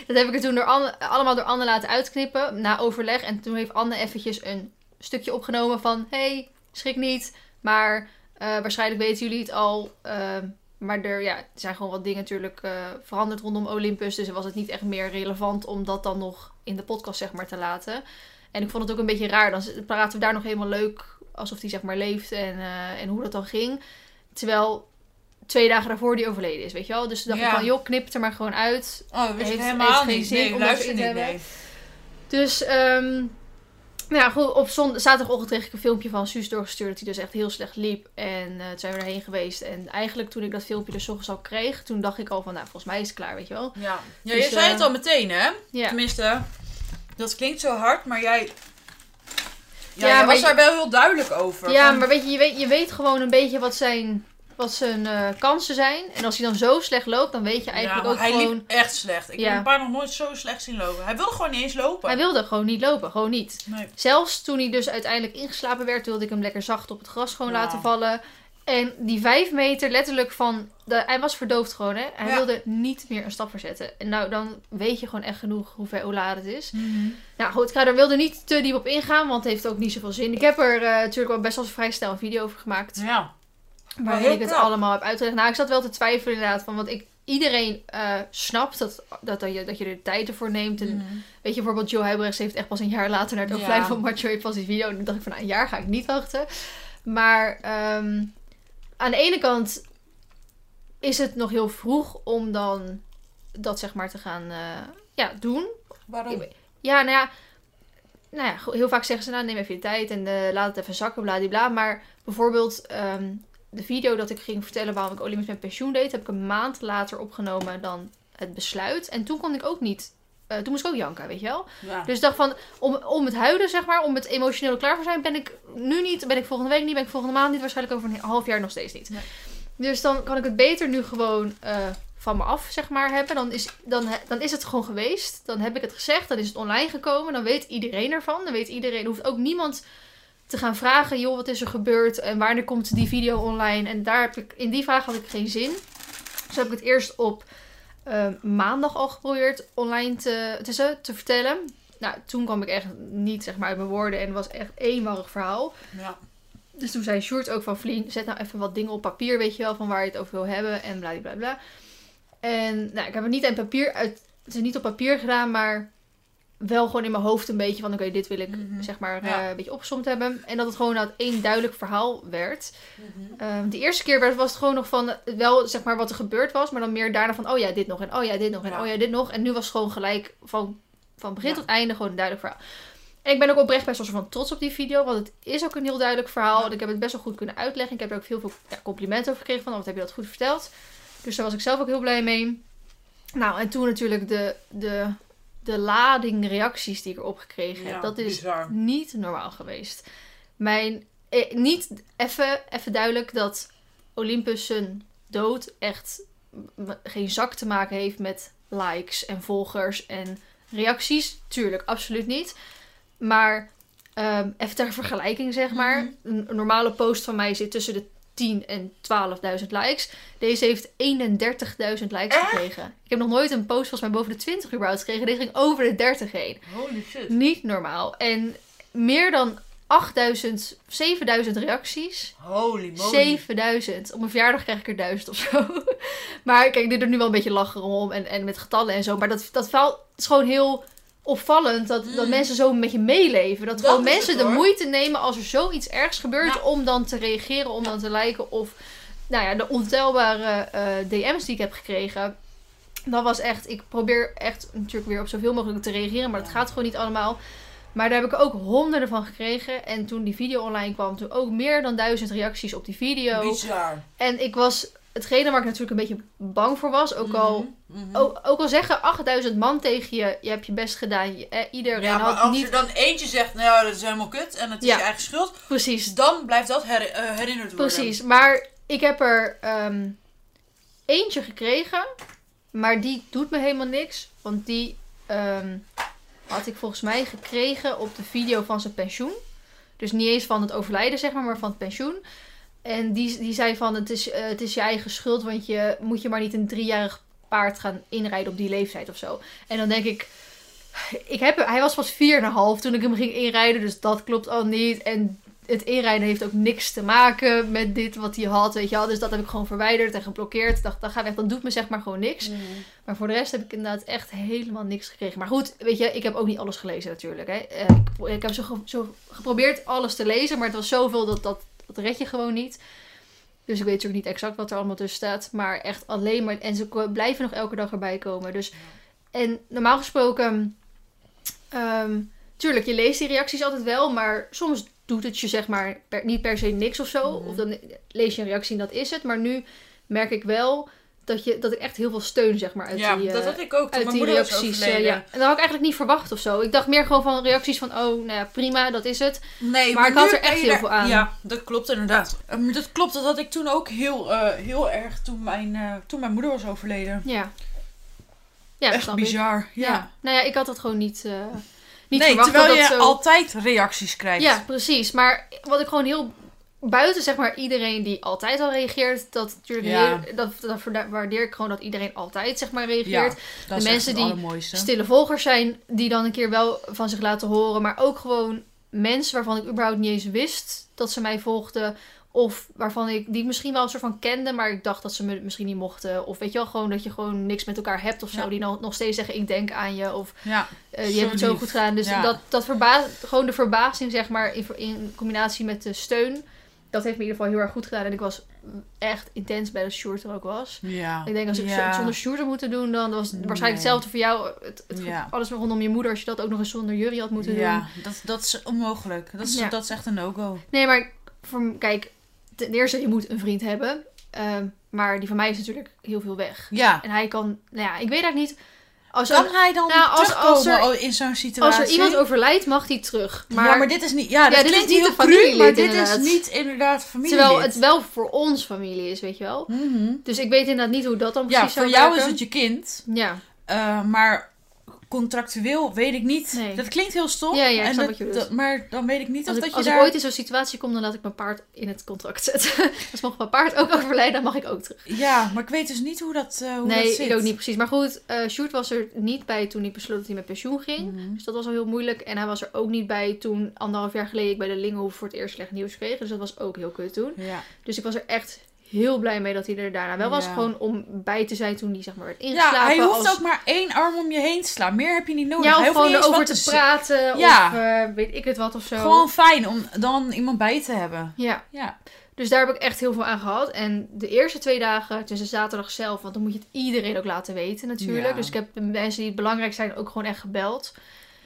dat heb ik er toen door allemaal door Anne laten uitknippen na overleg. En toen heeft Anne eventjes een stukje opgenomen van... hey, schrik niet, maar eh, waarschijnlijk weten jullie het al... eh, maar er, ja, er zijn gewoon wat dingen natuurlijk eh, veranderd rondom Olympus. Dus was het niet echt meer relevant om dat dan nog in de podcast zeg maar te laten. En ik vond het ook een beetje raar. Dan praten we daar nog helemaal leuk alsof die zeg maar leeft en, en hoe dat dan ging. Terwijl twee dagen daarvoor die overleden is, weet je wel. Dus toen dacht Ja. ik van, joh, knip het er maar gewoon uit. Oh, ik Heeft- helemaal heeft geen niet. zin nee, om dat in te nee. Dus, ehm, nou ja, goed, op zond- zaterdagochtend kreeg ik een filmpje van Suus doorgestuurd dat hij dus echt heel slecht liep. En eh, toen zijn we erheen geweest. En eigenlijk toen ik dat filmpje dus ochtends al kreeg, toen dacht ik al van, nou, volgens mij is het klaar, weet je wel. Ja, ja Dus, je zei eh, het al meteen, hè? Ja. Tenminste, dat klinkt zo hard, maar jij... Ja, was je- daar wel heel duidelijk over. Ja, Van- maar weet je, je weet, je weet gewoon een beetje wat zijn wat zijn eh, kansen zijn. En als hij dan zo slecht loopt, dan weet je eigenlijk ja, ook hij gewoon... liep echt slecht. Ik Ja. heb een paar nog nooit zo slecht zien lopen. Hij wilde gewoon niet eens lopen. Hij wilde gewoon niet lopen, gewoon niet. Nee. Zelfs toen hij dus uiteindelijk ingeslapen werd, wilde ik hem lekker zacht op het gras gewoon Ja. laten vallen. En die vijf meter letterlijk van... De, hij was verdoofd gewoon, hè. Hij wilde niet meer een stap verzetten. En nou, dan weet je gewoon echt genoeg hoe ver laat het is. Mhm. Nou goed, ik ga er wilde niet te diep op ingaan, want het heeft ook niet zoveel zin. Ik heb er eh, natuurlijk wel best wel vrij snel een video over gemaakt. Ja. Waarin ik het knap. allemaal heb uitgelegd. Nou, ik zat wel te twijfelen inderdaad. Van, want ik, iedereen eh, snapt dat, dat, dat, je, dat je er tijd ervoor neemt. En Mhm. weet je, bijvoorbeeld Joe Huibrechts heeft echt pas een jaar later naar het Ja. overlijden van Macho heeft pas die video. En toen dacht ik van, nou, een jaar ga ik niet wachten. Maar ehm, aan de ene kant is het nog heel vroeg om dan dat zeg maar te gaan eh, ja, doen. Waarom? Ja, nou ja, nou ja, heel vaak zeggen ze nou neem even je tijd en eh, laat het even zakken, bladibla. Maar bijvoorbeeld ehm, de video dat ik ging vertellen waarom ik Olympus met pensioen deed, heb ik een maand later opgenomen dan het besluit. En toen kon ik ook niet, eh, toen moest ik ook janken, weet je wel. Ja. Dus ik dacht van, om, om het huilen zeg maar, om het emotioneel klaar voor zijn, ben ik nu niet, ben ik volgende week niet, ben ik volgende maand niet, waarschijnlijk over een half jaar nog steeds niet. Nee. Dus dan kan ik het beter nu gewoon eh, van me af, zeg maar, hebben. Dan is, dan, dan is het gewoon geweest. Dan heb ik het gezegd. Dan is het online gekomen. Dan weet iedereen ervan. Dan weet iedereen. hoeft ook niemand te gaan vragen. Joh, wat is er gebeurd? En wanneer komt die video online? En daar heb ik, in die vraag had ik geen zin. Dus heb ik het eerst op eh, maandag al geprobeerd online te, te, ze- te vertellen. Nou, toen kwam ik echt niet zeg maar, uit mijn woorden. En het was echt warrig verhaal. ja. Dus toen zei Sjoerd ook van Vlien, zet nou even wat dingen op papier, weet je wel, van waar je het over wil hebben en bla bla bla. En nou, ik heb het niet aan papier uit, het is niet op papier gedaan, maar wel gewoon in mijn hoofd een beetje van oké, dit wil ik Mhm. zeg maar Ja. eh, een beetje opgesomd hebben. En dat het gewoon nou één duidelijk verhaal werd. Mhm. Ehm, de eerste keer werd, was het gewoon nog van eh, wel zeg maar wat er gebeurd was, maar dan meer daarna van oh ja, dit nog en oh ja, dit nog en Ja. oh ja, dit nog. En nu was het gewoon gelijk van, van begin Ja. tot einde gewoon een duidelijk verhaal. En ik ben ook oprecht best wel van trots op die video, want het is ook een heel duidelijk verhaal. En ik heb het best wel goed kunnen uitleggen. Ik heb er ook heel veel ja, complimenten over gekregen van, oh, wat heb je dat goed verteld. Dus daar was ik zelf ook heel blij mee. Nou, en toen natuurlijk de, de, de lading reacties die ik erop gekregen heb. Ja, dat is bizar. niet normaal geweest. Mijn, eh, niet even, even duidelijk dat Olympus zijn dood echt geen zak te maken heeft met likes en volgers en reacties. Tuurlijk, absoluut niet. Maar ehm, even ter vergelijking zeg maar. Mhm. een normale post van mij zit tussen de 10 en 12.000 likes. Deze heeft 31.000 likes Echt? gekregen. Ik heb nog nooit een post volgens mij boven de 20 überhaupt gekregen. Deze ging over de 30 heen. Holy shit. Niet normaal. En meer dan 8000, 7000 reacties. Holy moly. 7000. Op mijn verjaardag krijg ik er 1000 of zo. maar kijk, dit er nu wel een beetje lachen om en, en met getallen en zo. Maar dat, dat is gewoon heel opvallend dat, dat Mm. mensen zo met je meeleven. Dat, Dat gewoon mensen het, de moeite nemen als er zoiets ergs gebeurt Ja. om dan te reageren, om dan te liken. Of nou ja, de ontelbare eh, DM's die ik heb gekregen. Dat was echt, ik probeer echt natuurlijk weer op zoveel mogelijk te reageren, maar dat gaat gewoon niet allemaal. Maar daar heb ik ook honderden van gekregen. En toen die video online kwam, toen ook meer dan duizend reacties op die video. Bizar. En ik was, hetgene waar ik natuurlijk een beetje bang voor was, ook al, Mhm, mhm. ook, ook al zeggen 8000 man tegen je, je hebt je best gedaan. Je, eh, iedereen Ja, maar had als niet, er dan eentje zegt, nou ja, dat is helemaal kut en het is Ja. je eigen schuld, precies, dan blijft dat her- eh, herinnerd worden. precies. Maar ik heb er ehm, eentje gekregen, maar die doet me helemaal niks. Want die ehm, had ik volgens mij gekregen op de video van zijn pensioen. Dus niet eens van het overlijden, zeg maar, maar van het pensioen. En die, die zei van, het is, eh, het is je eigen schuld, want je moet je maar niet een driejarig paard gaan inrijden op die leeftijd of zo. En dan denk ik, ik heb, hij was pas 4,5 toen ik hem ging inrijden, dus dat klopt al niet. En het inrijden heeft ook niks te maken met dit wat hij had, weet je wel. Dus dat heb ik gewoon verwijderd en geblokkeerd. Ik dacht, dat, gaat weg, dat doet me zeg maar gewoon niks. Mhm. Maar voor de rest heb ik inderdaad echt helemaal niks gekregen. Maar goed, weet je, ik heb ook niet alles gelezen natuurlijk. Hè. Eh, Ik, ik heb zo, ge- zo geprobeerd alles te lezen, maar het was zoveel dat dat, dat red je gewoon niet. Dus ik weet natuurlijk niet exact wat er allemaal tussen staat. Maar echt alleen maar... En ze blijven nog elke dag erbij komen. Dus, en normaal gesproken... ehm, tuurlijk, je leest die reacties altijd wel. Maar soms doet het je zeg maar per- niet per se niks of zo. Mhm. Of dan lees je een reactie en dat is het. Maar nu merk ik wel dat, je, dat ik echt heel veel steun, zeg maar, uit ja, die, eh, dat had ik ook toen uit mijn die reacties. eh, ja. En dat had ik eigenlijk niet verwacht of zo. Ik dacht meer gewoon van reacties van, oh, nou ja, prima, dat is het. Nee, Maar ik had er echt heel er- veel aan. Ja, dat klopt inderdaad. Ehm, dat klopt, dat had ik toen ook heel, eh, heel erg toen mijn, eh, toen mijn moeder was overleden. Ja. Ja, Echt bizar. Ja. Ja. Nou ja, ik had dat gewoon niet, eh, niet nee, verwacht terwijl dat je dat zo... altijd reacties krijgt. Ja, precies. Maar wat ik gewoon heel... Buiten zeg maar iedereen die altijd al reageert, dat natuurlijk Ja. dat, dat waardeer ik gewoon dat iedereen altijd zeg maar reageert. De mensen die. Stille volgers zijn die dan een keer wel van zich laten horen, maar ook gewoon mensen waarvan ik überhaupt niet eens wist dat ze mij volgden. Of waarvan ik, die ik misschien wel een soort van kende, maar ik dacht dat ze me misschien niet mochten. Of weet je wel, gewoon dat je gewoon niks met elkaar hebt of zo. Ja. Die dan nog steeds zeggen, ik denk aan je. Of Ja, eh, Zo hebben het zo goed gedaan. Dus dat, dat verbaas, gewoon de verbazing, zeg maar, in, in combinatie met de steun. Dat heeft me in ieder geval heel erg goed gedaan. En ik was echt intens blij dat Sjoerd er ook was. ja. Ik denk als ik Ja. zonder Sjoerd had moeten doen, dan was het Nee. waarschijnlijk hetzelfde voor jou. Het, het, Ja. Alles rondom je moeder, als je dat ook nog eens zonder jury had moeten doen. Ja, dat, dat is onmogelijk. Dat is, dat is echt een no-go. Nee, maar voor, kijk, ten eerste, je moet een vriend hebben. Ehm, maar die van mij is natuurlijk heel veel weg. Ja. En hij kan, nou ja, ik weet eigenlijk niet. Als, Kan er, hij dan Nou, als- terugkomen als er- in zo'n situatie? als er iemand overlijdt, mag hij terug. Maar, ja, maar dit is niet... Ja, dat Ja, dit is niet cru, familielid, maar dit inderdaad. is niet inderdaad familie. terwijl het wel voor ons familie is, weet je wel. Mhm. Dus ik weet inderdaad niet hoe dat dan Ja, precies voor zou jou werken. is het je kind. Ja, eh, maar contractueel weet ik niet. Nee. Dat klinkt heel stom. Ja, ja, ik en dat- dat- maar dan weet ik niet als, of ik, dat je als daar... ik ooit in zo'n situatie kom, dan laat ik mijn paard in het contract zetten. dus mocht mijn paard ook overlijden, dan mag ik ook terug. Ja, maar ik weet dus niet hoe dat, eh hoe dat nee, zit. ik ook niet precies. Maar goed, eh Sjoerd was er niet bij toen hij besloot dat hij met pensioen ging. Mhm. Dus dat was al heel moeilijk. En hij was er ook niet bij toen anderhalf jaar geleden ik bij de Lingenhoef voor het eerst slecht nieuws kreeg. Dus dat was ook heel kut toen. Ja. Dus ik was er echt heel blij mee dat hij er daarna wel was. Ja. Gewoon om bij te zijn toen hij zeg maar werd ingeslapen. ja, hij hoeft als... ook maar één arm om je heen te slaan. Meer heb je niet nodig. Ja, hij of hoeft gewoon erover te te praten. Ja. Of eh, weet ik het wat of zo. Gewoon fijn om dan iemand bij te hebben. Ja, Ja. dus daar heb ik echt heel veel aan gehad. En de eerste twee dagen, tussen zaterdag zelf, want dan moet je het iedereen ook laten weten natuurlijk. Ja. Dus ik heb mensen die belangrijk zijn ook gewoon echt gebeld.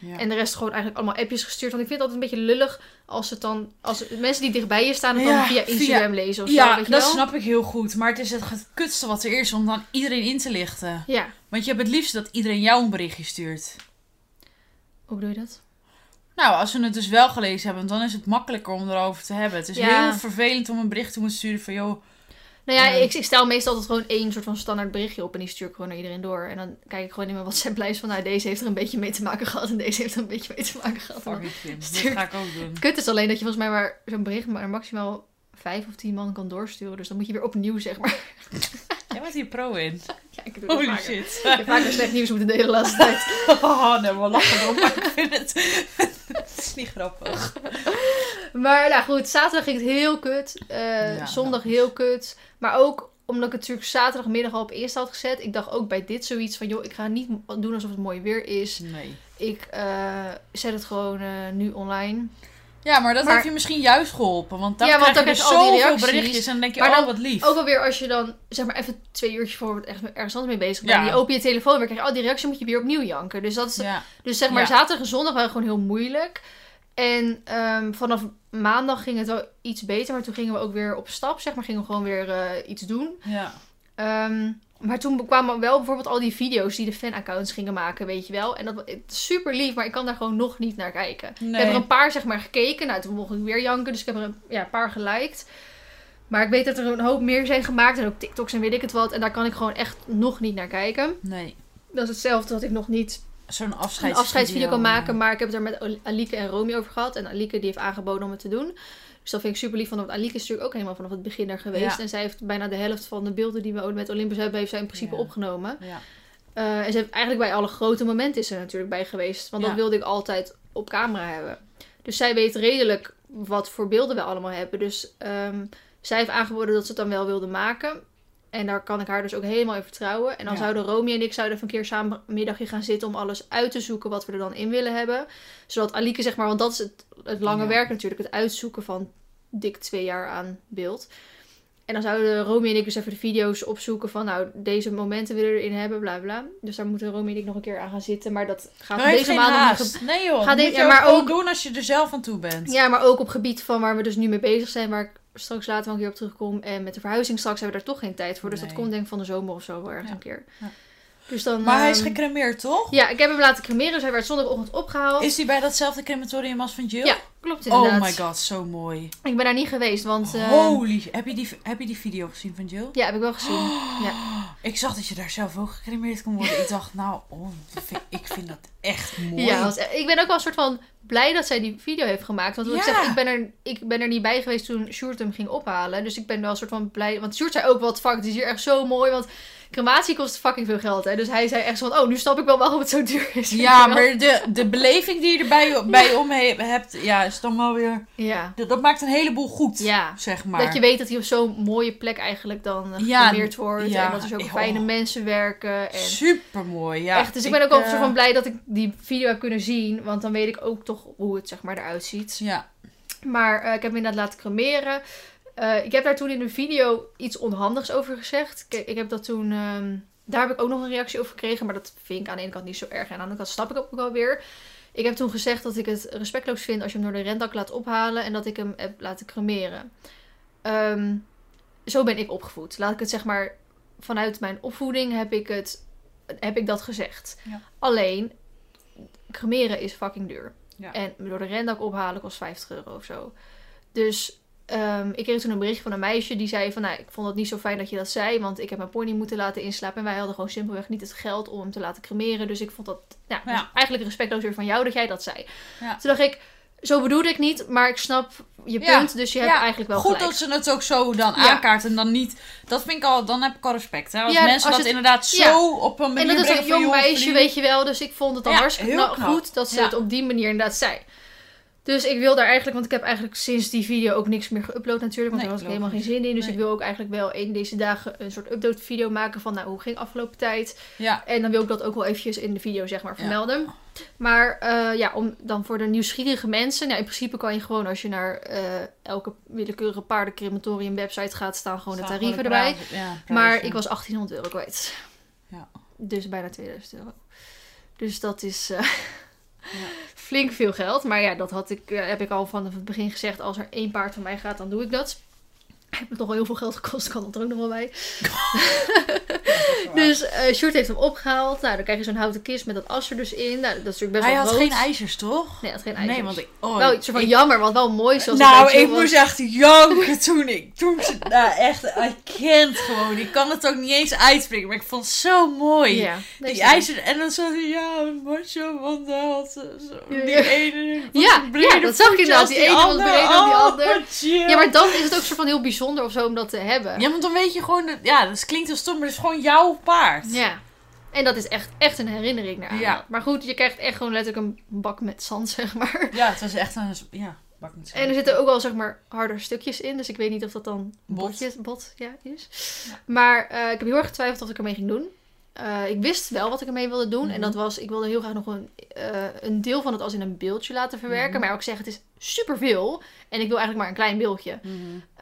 Ja. En de rest gewoon eigenlijk allemaal appjes gestuurd. Want ik vind het altijd een beetje lullig als het dan... Als mensen die dichtbij je staan, het dan Ja, via via- Instagram lezen of zo. Ja, weet je dat wel? snap ik heel goed. Maar het is het kutste wat er is om dan iedereen in te lichten. Ja, Want je hebt het liefst dat iedereen jou een berichtje stuurt. hoe bedoel je dat? Nou, als we het dus wel gelezen hebben, dan is het makkelijker om erover te hebben. Het is Ja. heel vervelend om een bericht te moeten sturen van... joh, Nou ja, ik, ik stel meestal altijd gewoon één soort van standaard berichtje op. En die stuur ik gewoon naar iedereen door. En dan kijk ik gewoon in mijn WhatsApp-lijst van... Nou, deze heeft er een beetje mee te maken gehad. En deze heeft er een beetje mee te maken gehad. Fucking dat stuur- ga ik ook doen. Kut is alleen dat je volgens mij maar zo'n bericht maar maximaal vijf of tien man kan doorsturen. Dus dan moet je weer opnieuw, zeg maar. Jij bent hier pro in. Ja, ik Holy vaker. shit. Ik heb vaker slecht nieuws moeten delen de laatste tijd. Oh, nee, we lachen erom, maar ik vind het... het is niet grappig. Maar nou goed, zaterdag ging het heel kut. Eh, Ja, zondag nou. heel kut. Maar ook omdat ik het natuurlijk zaterdagmiddag al op Insta had gezet. Ik dacht ook bij dit zoiets van... joh, ik ga niet doen alsof het mooi weer is. Nee. Ik eh, zet het gewoon eh, nu online. Ja, maar dat Maar- heeft je misschien juist geholpen. Want dan Ja, want krijg dan je die zoveel reacties. berichtjes en dan denk je, Maar oh, wat lief. Ook alweer als je dan zeg maar even twee uurtjes voor echt ergens anders mee bezig bent. Ja. Je open je telefoon weer krijg je al die reacties moet je weer opnieuw janken. Dus, dat is, Ja. dus zeg maar Ja. zaterdag en zondag waren gewoon heel moeilijk. En ehm, vanaf maandag ging het wel iets beter. Maar toen gingen we ook weer op stap. Zeg maar gingen we gewoon weer eh, iets doen. ja. Ehm, maar toen kwamen wel bijvoorbeeld al die video's die de fanaccounts gingen maken, weet je wel. En dat was super lief, maar ik kan daar gewoon nog niet naar kijken. Ik Nee. heb er een paar zeg maar gekeken. Nou, toen mocht ik weer janken, dus ik heb er een ja, paar geliked. Maar ik weet dat er een hoop meer zijn gemaakt. En ook TikToks en weet ik het wat. En daar kan ik gewoon echt nog niet naar kijken. Nee. Dat is hetzelfde dat ik nog niet Zo'n een afscheidsvideo. afscheidsvideo kan maken. Maar ik heb het er met Alike en Romy over gehad. En Alike die heeft aangeboden om het te doen. Dus dat vind ik super lief. Want Alike is natuurlijk ook helemaal vanaf het begin er geweest. Ja. En zij heeft bijna de helft van de beelden die we met Olympus hebben, heeft zij in principe Ja. opgenomen. Ja. Eh, en ze heeft eigenlijk bij alle grote momenten is ze natuurlijk bij geweest. Want dat wilde ik altijd op camera hebben. Dus zij weet redelijk wat voor beelden we allemaal hebben. Dus ehm, zij heeft aangeboden dat ze het dan wel wilde maken. En daar kan ik haar dus ook helemaal in vertrouwen. En dan Ja. zouden Romy en ik zouden even een keer samen een middagje gaan zitten om alles uit te zoeken wat we er dan in willen hebben. Zodat Alike, zeg maar, want dat is het, het lange Ja. werk natuurlijk, het uitzoeken van dik twee jaar aan beeld. En dan zouden Romy en ik dus even de video's opzoeken van, nou, deze momenten willen we erin hebben, bla bla. Dus daar moeten Romy en ik nog een keer aan gaan zitten. Maar dat gaat heeft deze maand nog niet. Nee joh, Gaat moet je ja, ook maar ook- doen als je er zelf aan toe bent. ja, maar ook op gebied van waar we dus nu mee bezig zijn, waar ik straks later wel een keer op terugkom. En met de verhuizing straks hebben we daar toch geen tijd voor. Dus dat komt denk ik van de zomer of zo wel ergens Ja. een keer. Ja. Dus dan, Maar hij is ehm, gecremeerd, toch? Ja, ik heb hem laten cremeren. Dus hij werd zondagochtend opgehaald. Is hij bij datzelfde crematorium als van Jill? Ja, klopt inderdaad. Oh my god, zo mooi. Ik ben daar niet geweest, want... ehm, Holy, heb je, die, heb je die video gezien van Jill? Ja, heb ik wel gezien. Ja. Ik zag dat je daar zelf ook gecremeerd kon worden. Ik dacht, nou, oh, ik vind dat echt mooi. Ja, want ik ben ook wel een soort van blij dat zij die video heeft gemaakt. Want wat ik Ja. zeg, ik ben, er, ik ben er niet bij geweest toen Sjoerd hem ging ophalen. Dus ik ben wel een soort van blij. Want Sjoerd zei ook, wat fuck, het is hier echt zo mooi. Want crematie kost fucking veel geld. Hè? Dus hij zei echt zo van, oh, nu snap ik wel waarom het zo duur is. Ja, maar de, de beleving die je erbij bij om he- hebt, ja, is dan wel weer... Ja. Dat, dat maakt een heleboel goed, Ja. zeg maar. Dat je weet dat hij op zo'n mooie plek eigenlijk dan uh, Ja, gecremeerd wordt. ja, en dat er zo ook oh. fijne mensen werken. En Super mooi, ja. echt, dus ik ben ook wel eh, soort van blij dat ik die video heb kunnen zien. Want dan weet ik ook toch hoe het zeg maar eruit ziet. Ja, Maar eh, ik heb hem inderdaad laten cremeren. Eh, ik heb daar toen in de video iets onhandigs over gezegd. Ik, ik heb dat toen... ehm, daar heb ik ook nog een reactie over gekregen. Maar dat vind ik aan de ene kant niet zo erg. En aan de andere kant snap ik ook wel weer. Ik heb toen gezegd dat ik het respectloos vind als je hem door de rendak laat ophalen. En dat ik hem heb laten cremeren. Ehm, zo ben ik opgevoed. Laat ik het zeg maar... Vanuit mijn opvoeding heb ik, het, heb ik dat gezegd. Ja. Alleen, cremeren is fucking duur. Ja. En door de rendak ophalen kost 50 euro of zo. Dus ehm, ik kreeg toen een berichtje van een meisje die zei van... Nou, ik vond het niet zo fijn dat je dat zei, want ik heb mijn pony moeten laten inslapen. En wij hadden gewoon simpelweg niet het geld om hem te laten cremeren. Dus ik vond dat nou, Ja. dus eigenlijk respectloos weer van jou dat jij dat zei. Ja. Toen dacht ik, zo bedoelde ik niet, maar ik snap je Ja. punt. Dus je hebt eigenlijk wel Goed gelijk. dat ze het ook zo dan aankaart en dan niet... Dat vind ik al, dan heb ik al respect. Hè? Als mensen als dat het- inderdaad zo op een En manier dat is een jong meisje, weet je wel. Dus ik vond het dan hartstikke nou, goed dat ze het op die manier inderdaad zei. Dus ik wil daar eigenlijk, want ik heb eigenlijk sinds die video ook niks meer geüpload natuurlijk. Want Nee, daar had ik helemaal geen zin in. Dus Nee. ik wil ook eigenlijk wel een deze dagen een soort update video maken van nou, hoe ging afgelopen tijd. Ja, En dan wil ik dat ook wel eventjes in de video zeg maar Ja. vermelden. Maar eh, ja, om dan voor de nieuwsgierige mensen. Nou, in principe kan je gewoon als je naar eh, elke willekeurige paardencrematorium website gaat, staan gewoon de tarieven gewoon erbij. ja, Maar ik was 1800 euro kwijt. Ja. Dus bijna 2000 euro. Dus dat is eh. flink veel geld. Maar ja, dat had ik, eh, heb ik al vanaf het begin gezegd. Als er één paard van mij gaat, dan doe ik dat. Heeft me toch wel heel veel geld gekost, kan dat er ook nog wel bij. Dus eh Sjoerd heeft hem opgehaald. Nou, dan krijg je zo'n houten kist met dat as er dus in. Nou, dat is natuurlijk best Hij wel had groot. geen ijzers, toch? Nee, hij had geen ijzers. Nee, want ik... Oh, Wel iets van ik- jammer, want wel mooi zoals het Nou, ik was. moest echt janken toen ik... Toen ze... Nou, echt, I can't gewoon. Ik kan het ook niet eens uitspreken, maar ik vond het zo mooi. Ja, Die ijzer... En dan zat hij, ja, macho, want hij had zo, zo- die ja. ene... Ja, ja, dat zag ik inderdaad. als Die ene was breder dan die Oh, ander. chill. Ja, maar dan is het ook soort van heel bijzonder of zo om dat te hebben. Ja, want dan weet je gewoon... Dat, ja, dat klinkt heel stom, maar het is gewoon jouw paard. Ja. En dat is echt, echt een herinnering naar Ja. Maar goed, je krijgt echt gewoon letterlijk een bak met zand, zeg maar. Ja, het was echt een... Ja, bak met En er zitten ook wel, zeg maar, harder stukjes in. Dus ik weet niet of dat dan Bot. botjes, bot ja, is. Ja. Maar eh, ik heb heel erg getwijfeld of ik ermee ging doen. Eh, ik wist wel wat ik ermee wilde doen. Mhm. En dat was, ik wilde heel graag nog een, eh, een deel van het als in een beeldje laten verwerken. Mhm. Maar ook zeggen, het is superveel. En ik wil eigenlijk maar een klein beeldje. Mhm.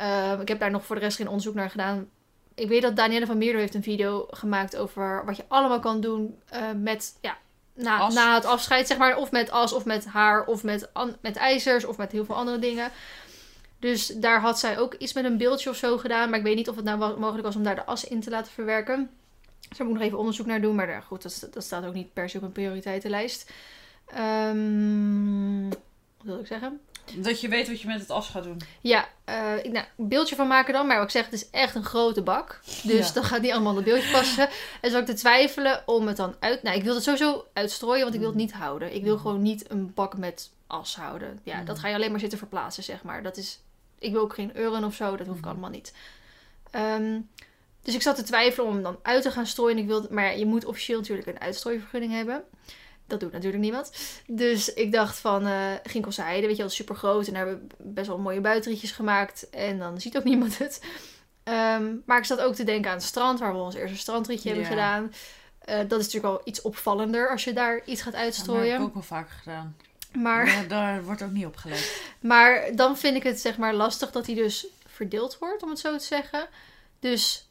Uh, ik heb daar nog voor de rest geen onderzoek naar gedaan. Ik weet dat Danielle van Meerder heeft een video gemaakt over wat je allemaal kan doen met, ja, na, na het afscheid, zeg maar. Of met as, of met haar, of met, met ijzers, of met heel veel andere dingen. Dus daar had zij ook iets met een beeldje of zo gedaan. Maar ik weet niet of het nou mogelijk was om daar de as in te laten verwerken. Dus daar moet ik nog even onderzoek naar doen. Maar daar, goed, dat, dat staat ook niet per se op een prioriteitenlijst. Ehm wat wil ik zeggen? Dat je weet wat je met het as gaat doen. Ja, eh, ik, nou, een beeldje van maken dan. Maar wat ik zeg, het is echt een grote bak. Dus Ja. dan gaat niet allemaal in het beeldje passen. En zou ik te twijfelen om het dan uit... Nou, ik wil het sowieso uitstrooien, want ik wil het niet houden. Ik wil Mm. gewoon niet een bak met as houden. Ja, Mm. dat ga je alleen maar zitten verplaatsen, zeg maar. Dat is... Ik wil ook geen euren of zo, dat hoef ik Mm. allemaal niet. Ehm, dus ik zat te twijfelen om hem dan uit te gaan strooien. Ik wilde, maar je moet officieel natuurlijk een uitstrooivergunning hebben. Dat doet natuurlijk niemand. Dus ik dacht van eh Ginkelse Heide, weet je wel, super groot. En daar hebben we best wel mooie buitenrietjes gemaakt. En dan ziet ook niemand het. Ehm, maar ik zat ook te denken aan het strand, waar we ons eerste strandrietje hebben gedaan. Eh, dat is natuurlijk wel iets opvallender als je daar iets gaat Dat heb uitstrooien. ik ook wel vaker gedaan. maar, Daar, daar wordt ook niet op gelet. maar dan vind ik het zeg maar lastig dat hij dus verdeeld wordt, om het zo te zeggen. Dus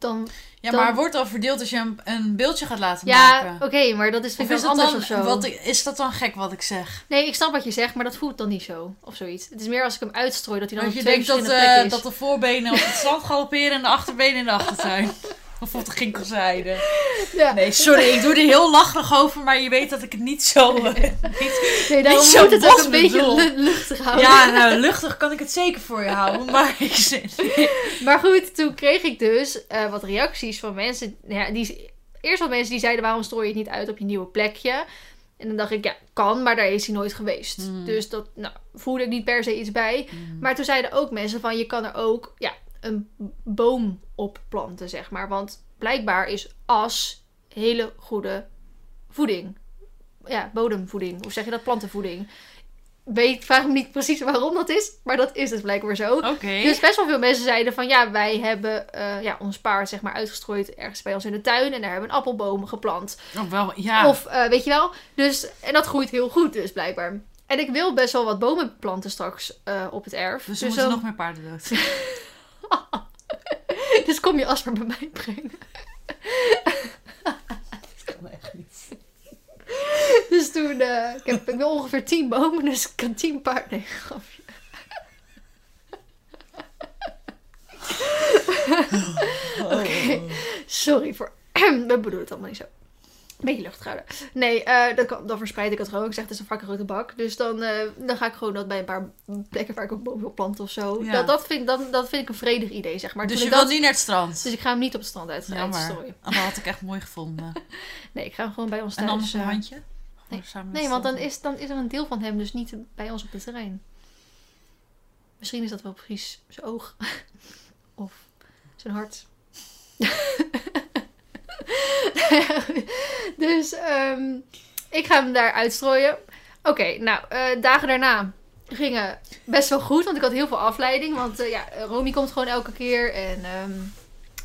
dan... Ja, Dan- maar wordt al verdeeld als je een, een beeldje gaat laten Ja, maken. oké, maar dat is vind ik anders dan, of zo. wat, is dat dan gek wat ik zeg? Nee, ik snap wat je zegt, maar dat voelt dan niet zo. Of zoiets. Het is meer als ik hem uitstrooi, dat hij dan op je twee denkt dat, plekken dat de voorbenen op het strand galopperen en de achterbenen in de achtertuin. Of op de ginkelzijde. Ja. Nee, sorry, ik doe er heel lacherig over, maar je weet dat ik het niet zo... eh, niet, Nee, daarom niet zo moet het ook een beetje bedoel. luchtig houden. ja, nou, luchtig kan ik het zeker voor je houden, maar ik Maar goed, toen kreeg ik dus eh, wat reacties van mensen. Ja, die, eerst wat mensen die zeiden: waarom strooi je het niet uit op je nieuwe plekje? En dan dacht ik, ja, kan, maar daar is hij nooit geweest. Hmm. Dus dat nou, voelde ik niet per se iets bij. Maar toen zeiden ook mensen van, je kan er ook ja, een boom op planten, zeg maar. Want blijkbaar is as hele goede voeding. Ja, bodemvoeding. Hoe zeg je dat? Plantenvoeding. Weet, vraag me niet precies waarom dat is, maar dat is dus blijkbaar zo. Oké. Dus best wel veel mensen zeiden van ja, wij hebben eh, ja, ons paard zeg maar uitgestrooid ergens bij ons in de tuin en daar hebben we een appelboom geplant. Oh, wel, ja. Of eh, weet je wel, dus en dat groeit heel goed dus blijkbaar. En ik wil best wel wat bomen planten straks eh, op het erf. dus Dus, er moeten nog meer paarden dood. dus kom je as maar bij mij brengen. Dus toen, eh, ik, heb, ik wil ongeveer tien bomen, dus ik kan tien paarden. Nee, grapje. Oké, sorry voor. We bedoelen het allemaal niet zo. Beetje luchtig houden. Nee, eh, dan, kan- dan verspreid ik het gewoon. Ik zeg, het is een vakke grote bak. Dus dan, eh, dan ga ik gewoon dat bij een paar plekken waar ik ook bomen wil planten of zo. Ja. Dat, dat, vind, dat, dat vind ik een vredig idee, zeg maar. dus Toen je wilt dat- niet naar het strand? dus ik ga hem niet op het strand uit, Jammer. Oh, dat had ik echt mooi gevonden. Nee, ik ga hem gewoon bij ons En thuis. anders een eh, handje? Naar Nee, het want dan is, dan is er een deel van hem dus niet bij ons op het terrein. Misschien is dat wel precies zijn oog. of zijn hart. dus ehm, ik ga hem daar uitstrooien. Oké, nou, eh, dagen daarna gingen best wel goed, want ik had heel veel afleiding. Want eh, ja, Romy komt gewoon elke keer. En ehm,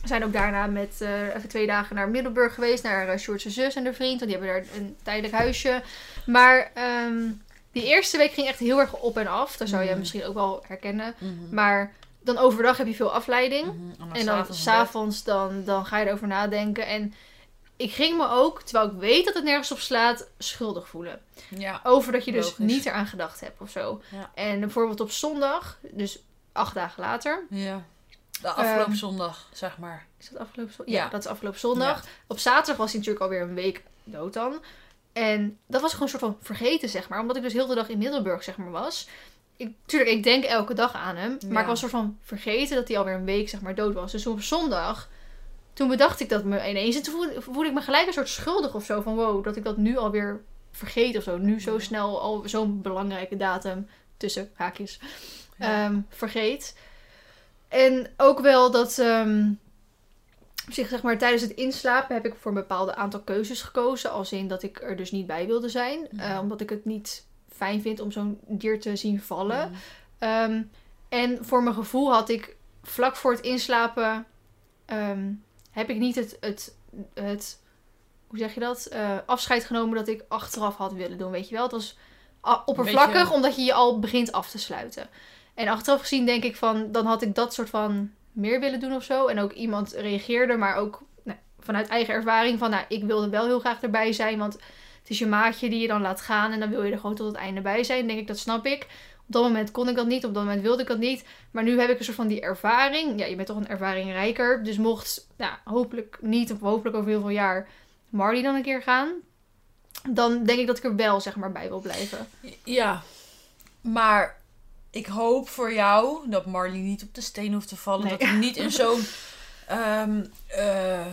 we zijn ook daarna met eh, even twee dagen naar Middelburg geweest. Naar uh, Sjoerd's zus en haar vriend. Want die hebben daar een tijdelijk huisje. Maar ehm, die eerste week ging echt heel erg op en af. Dat zou je Mhm. misschien ook wel herkennen. Mhm. Maar dan overdag heb je veel afleiding. Mhm. En dan s'avonds dan, dan ga je erover nadenken. En ik ging me ook, terwijl ik weet dat het nergens op slaat, schuldig voelen. Ja. Over dat je dus Logisch. niet eraan gedacht hebt of zo. Ja. En bijvoorbeeld op zondag, dus acht dagen later. ja. De afgelopen Ehm, zondag, zeg maar. Is dat afgelopen zondag? Ja, Ja. dat is afgelopen zondag. Op zaterdag was hij natuurlijk alweer een week dood dan. En dat was gewoon een soort van vergeten, zeg maar. Omdat ik dus heel de dag in Middelburg, zeg maar, was. Ik, tuurlijk, ik denk elke dag aan hem. Maar Ja. ik was soort van vergeten dat hij alweer een week, zeg maar, dood was. Dus op zondag, toen bedacht ik dat me ineens. En toen voelde, voelde ik me gelijk een soort schuldig of zo. Van wow, dat ik dat nu alweer vergeet of zo. Nu zo snel al zo'n belangrijke datum, tussen haakjes, Ja. ehm, vergeet. En ook wel dat... ehm, op zich, zeg maar, tijdens het inslapen heb ik voor een bepaald aantal keuzes gekozen. Als in dat ik er dus niet bij wilde zijn. Ja. eh, omdat ik het niet fijn vind om zo'n dier te zien vallen. Mhm. Ehm, en voor mijn gevoel had ik vlak voor het inslapen... ehm, heb ik niet het, het, het hoe zeg je dat? Eh, afscheid genomen dat ik achteraf had willen doen. Weet je wel? Het was oppervlakkig Beetje- omdat je je al begint af te sluiten. En achteraf gezien denk ik van... Dan had ik dat soort van meer willen doen of zo. En ook iemand reageerde, maar ook nou, vanuit eigen ervaring van... Nou, ik wilde wel heel graag erbij zijn, want het is je maatje die je dan laat gaan. En dan wil je er gewoon tot het einde bij zijn. denk ik, dat snap ik. Op dat moment kon ik dat niet, op dat moment wilde ik dat niet. Maar nu heb ik een soort van die ervaring. Ja, je bent toch een ervaring rijker. Dus mocht, nou, hopelijk niet, of hopelijk over heel veel jaar, Marley dan een keer gaan. Dan denk ik dat ik er wel, zeg maar, bij wil blijven. Ja, maar ik hoop voor jou dat Marley niet op de steen hoeft te vallen. Nee. Dat hij niet in zo'n ehm, eh,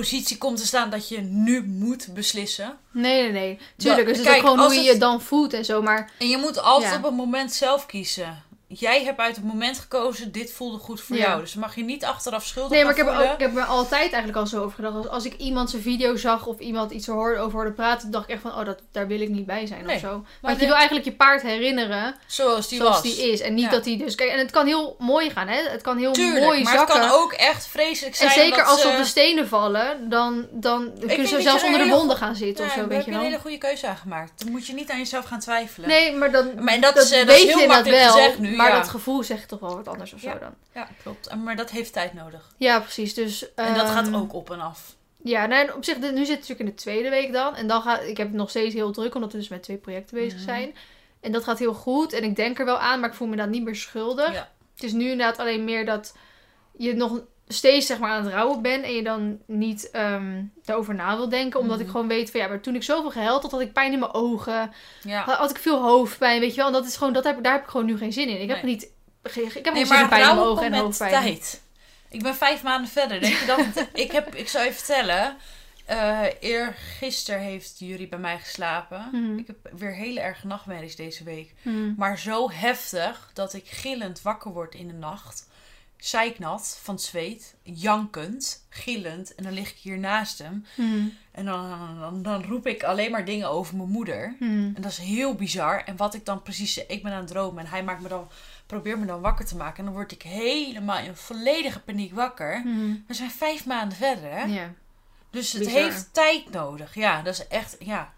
positie komt te staan dat je nu moet beslissen. Nee, nee, nee. Tuurlijk, dus het is ook gewoon als hoe je het- je dan voelt en zo. Maar En je moet altijd Ja. op het moment zelf kiezen. Jij hebt uit het moment gekozen, dit voelde goed voor Ja. jou. Dus mag je niet achteraf schuldig Nee, maar ik heb, er ook, ik heb er altijd eigenlijk al zo over gedacht. Als, als ik iemand zijn video zag of iemand iets hoorde, over hoorde praten, dacht ik echt van, oh, dat, daar wil ik niet bij zijn Nee, of zo. maar Want je wil eigenlijk je paard herinneren Zoals die zoals was. die is. En niet Ja. dat hij dus... Kijk, en het kan heel mooi gaan, hè. Het kan heel Tuurlijk, mooi maar zakken. het kan ook echt vreselijk zijn en zeker als ze op de stenen vallen, dan, dan kunnen ze zelfs je er onder de wonden gaan zitten Ja, of zo, weet heb je je een wel. hele goede keuze aan gemaakt. Dan moet je niet aan jezelf gaan twijfelen. Nee, maar dan Maar dat, dat is, eh, dat is je heel makkelijk wel. gezegd nu. Maar Ja. dat gevoel zegt toch wel wat anders of zo Ja. dan. Ja, klopt. En- Maar dat heeft tijd nodig. Ja, precies. Dus, En dat gaat ehm, ook op en af. Ja, nou, en op zich, nu zit het natuurlijk in de tweede week dan. En dan gaat, ik heb het nog steeds heel druk, omdat we dus met twee projecten bezig Mhm. zijn. En dat gaat heel goed. En ik denk er wel aan, maar ik voel me dan niet meer schuldig. Ja. Het is nu inderdaad alleen meer dat je nog steeds zeg maar, aan het rouwen bent. En je dan niet ehm, daarover na wil denken. Omdat Mhm. ik gewoon weet van ja, maar toen ik zoveel gehuild had, had ik pijn in mijn ogen. Ja. Had, had ik veel hoofdpijn, weet je wel. En dat is gewoon, dat heb, daar heb ik gewoon nu geen zin in. Ik heb Nee. niet... Ik heb Nee, geen maar pijn in mijn ogen en hoofdpijn. tijd. Ik ben vijf maanden verder. Denk je dat? ik, heb, ik zou je vertellen. eh eergisteren heeft Jury bij mij geslapen. Mhm. Ik heb weer hele erge nachtmerries deze week. Hmm. Maar zo heftig dat ik gillend wakker word in de nacht. Zeiknat van het zweet. Jankend. Gillend. En dan lig ik hier naast hem. Hmm. En dan, dan, dan roep ik alleen maar dingen over mijn moeder. Hmm. En dat is heel bizar. En wat ik dan precies... Ik ben aan het dromen en hij maakt me dan, probeert me dan wakker te maken. En dan word ik helemaal in volledige paniek wakker. Hmm. We zijn vijf maanden verder, hè? Dus het Bizar. heeft tijd nodig. Ja, dat is echt... Ja.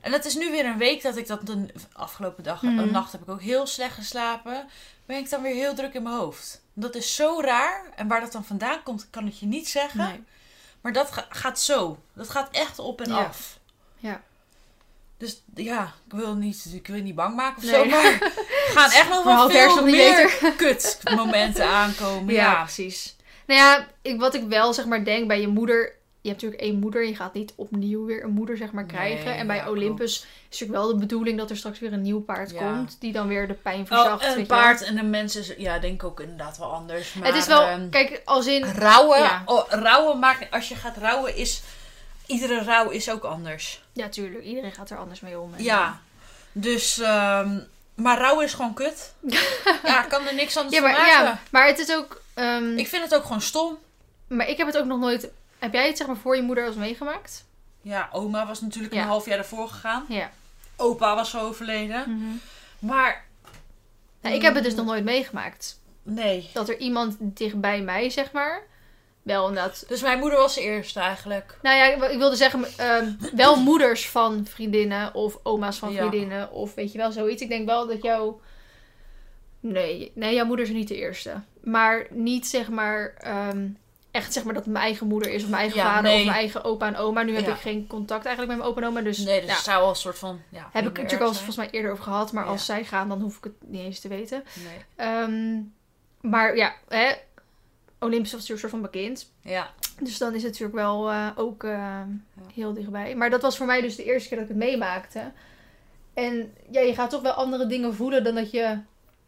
En het is nu weer een week dat ik dat... De afgelopen dag, een nacht heb ik ook heel slecht geslapen. Ben ik dan weer heel druk in mijn hoofd. Dat is zo raar. En waar dat dan vandaan komt, kan ik je niet zeggen. Nee. Maar dat ga- gaat zo. Dat gaat echt op en Ja. af. Ja. Dus ja, ik wil niet, ik wil niet bang maken of Nee. zo, maar er gaan echt nog wel veel meer kutmomenten aankomen. Ja, Ja, precies. Nou ja, ik, wat ik wel zeg maar denk bij je moeder. Je hebt natuurlijk één moeder. Je gaat niet opnieuw weer een moeder zeg maar krijgen. Nee, en bij ja, Olympus is natuurlijk wel de bedoeling dat er straks weer een nieuw paard Ja. komt. Die dan weer de pijn Oh, verzacht. weet een paard en een mens is, ja, denk ik ook inderdaad wel anders. Maar, Het is wel, ehm, kijk, als in... rouwen, Ja. oh, rouwen maakt, als je gaat rouwen is, iedere rouw is ook anders. Ja, tuurlijk. Iedereen gaat er anders mee om. En- Ja, dus, ehm, maar rouwen is gewoon kut. ja, ik kan er niks anders Ja, van maar, maken. ja, maar het is ook... ehm, Ik vind het ook gewoon stom. Maar ik heb het ook nog nooit... Heb jij het zeg maar voor je moeder als meegemaakt? Ja, oma was natuurlijk Ja. een half jaar ervoor gegaan. Ja. Opa was overleden. Mhm. Maar Nou, ik heb het dus nog nooit meegemaakt. nee. Dat er iemand dichtbij mij, zeg maar... Wel inderdaad Dus mijn moeder was de eerste eigenlijk. Nou ja, ik wilde zeggen, ehm, wel moeders van vriendinnen of oma's van Ja. vriendinnen of weet je wel zoiets. Ik denk wel dat jouw. Nee, nee, jouw moeder is niet de eerste. Maar niet zeg maar ehm, echt zeg maar dat mijn eigen moeder is of mijn eigen Ja, vader nee. of mijn eigen opa en oma. Nu heb Ja. ik geen contact eigenlijk met mijn opa en oma. Dus, nee, dus het zou wel een soort van... Ja, heb ik natuurlijk al volgens mij eerder over gehad. Maar Ja. als zij gaan, dan hoef ik het niet eens te weten. Nee. Ehm, maar ja, hè, Olympus was natuurlijk een soort van bekend. Ja. Dus dan is het natuurlijk wel eh, ook eh, heel dichtbij. Maar dat was voor mij dus de eerste keer dat ik het meemaakte. En ja, je gaat toch wel andere dingen voelen dan dat je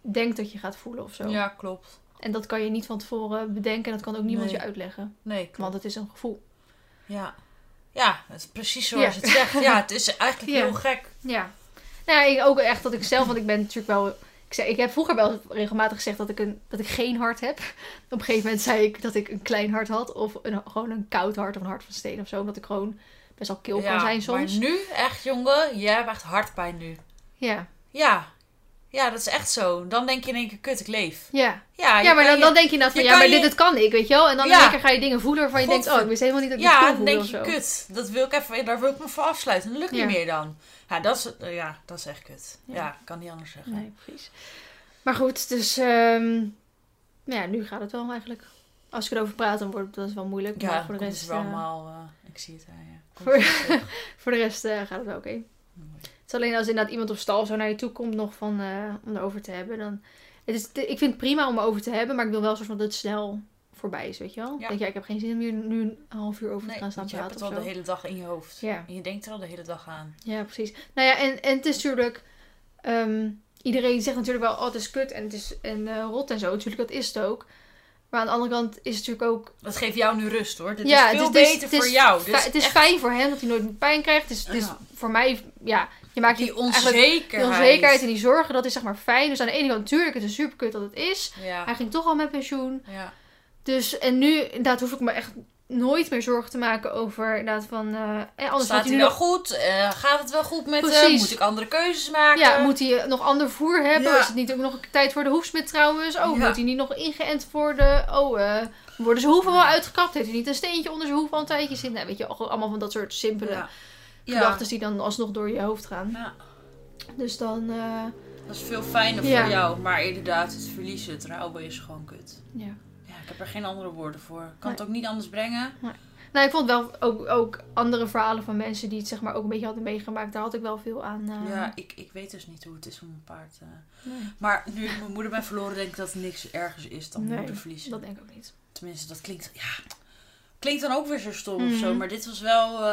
denkt dat je gaat voelen of zo. ja, klopt. En dat kan je niet van tevoren bedenken en dat kan ook niemand Nee. je uitleggen. Nee, klopt. Want het is een gevoel. Ja. Ja, het is precies zoals Ja. het zegt. Ja, het is eigenlijk Ja. heel gek. Ja. Nou ja, ik, ook echt dat ik zelf, want ik ben natuurlijk wel... Ik, zei, ik heb vroeger wel regelmatig gezegd dat ik, een, dat ik geen hart heb. Op een gegeven moment zei ik dat ik een klein hart had. Of een, gewoon een koud hart of een hart van steen of zo. Omdat ik gewoon best wel kil kan zijn soms. Maar nu, echt jongen, jij hebt echt hartpijn nu. Ja. Ja. Ja, dat is echt zo. Dan denk je in één keer, kut, ik leef. Ja. Ja, Ja, maar dan, je- dan denk je inderdaad van, je ja, maar je- dit, dit kan ik, weet je wel? En dan Ja. in één keer ga je dingen voelen waarvan je denkt, oh, ik wist helemaal niet dat ik Ja, dit kon dan voelen denk je, kut, dat wil ik even, daar wil ik me voor afsluiten. Dat lukt Ja. niet meer dan. Ja, dat is, eh, ja, dat is echt kut. Ja. Ja, kan niet anders zeggen. Nee, precies. Maar goed, dus ehm, nou ja, nu gaat het wel eigenlijk. Als ik erover praat, dan wordt het wel moeilijk. Ja, maar voor de rest, het wel eh, allemaal, eh, ik zie het, ja. ja. Voor- het voor de rest gaat het wel oké. Mooi. Het is alleen als inderdaad iemand op stal zo naar je toe komt nog van, eh, om erover te hebben. Dan, het is, ik vind het prima om erover te hebben, maar ik wil wel soort van dat het snel voorbij is, weet je wel? Ja. Denk, ja, ik heb geen zin om hier nu een half uur over te Nee, gaan staan want je hebt praten het al zo. de hele dag in je hoofd. Ja. En je denkt er al de hele dag aan. Ja, precies. Nou ja, en, en het is natuurlijk... ehm, iedereen zegt natuurlijk wel, oh, het is kut en het is en, eh, rot en zo. Natuurlijk, dat is het ook. Maar aan de andere kant is het natuurlijk ook... Dat geeft jou nu rust hoor. Dit ja, is veel het is, beter het is, voor jou. is het is echt fijn voor hem dat hij nooit pijn krijgt. Het is, het is Ja. voor mij, ja, je maakt die onzekerheid. de onzekerheid en die zorgen, dat is zeg maar fijn. Dus aan de ene kant, natuurlijk, het is super kut dat het is. Ja. Hij ging toch al met pensioen. ja. Dus, en nu, inderdaad, hoef ik me echt nooit meer zorgen te maken over, inderdaad, van... eh, eh, anders Staat hij hij wel nu goed? Eh, gaat het wel goed met hem? Moet ik andere keuzes maken? Ja, moet hij nog ander voer hebben? Ja. Is het niet ook nog tijd voor de hoefsmid trouwens? Oh, Ja. moet hij niet nog ingeënt worden? Oh, worden zijn hoeven wel uitgekapt? Heeft hij niet een steentje onder zijn hoef al een tijdje zitten? Nou, weet je, al- allemaal van dat soort simpele Ja. Ja. gedachten die dan alsnog door je hoofd gaan. Ja. Dus dan, eh, Dat is veel fijner Ja. voor jou. Maar inderdaad, het verliezen, het rouwen is gewoon kut. Ja. Ja, ik heb er geen andere woorden voor. Ik kan Nee. het ook niet anders brengen. Nou, ik vond wel ook, ook andere verhalen van mensen die het zeg maar ook een beetje hadden meegemaakt. Daar had ik wel veel aan. eh, Ja, ik, ik weet dus niet hoe het is om een paard... eh. nee, Maar nu ik mijn moeder ben verloren, denk ik dat er niks ergers is dan Nee, moeder verliezen. dat denk ik ook niet. Tenminste, dat klinkt... Ja, klinkt dan ook weer zo stom of Mhm. zo. Maar dit was wel...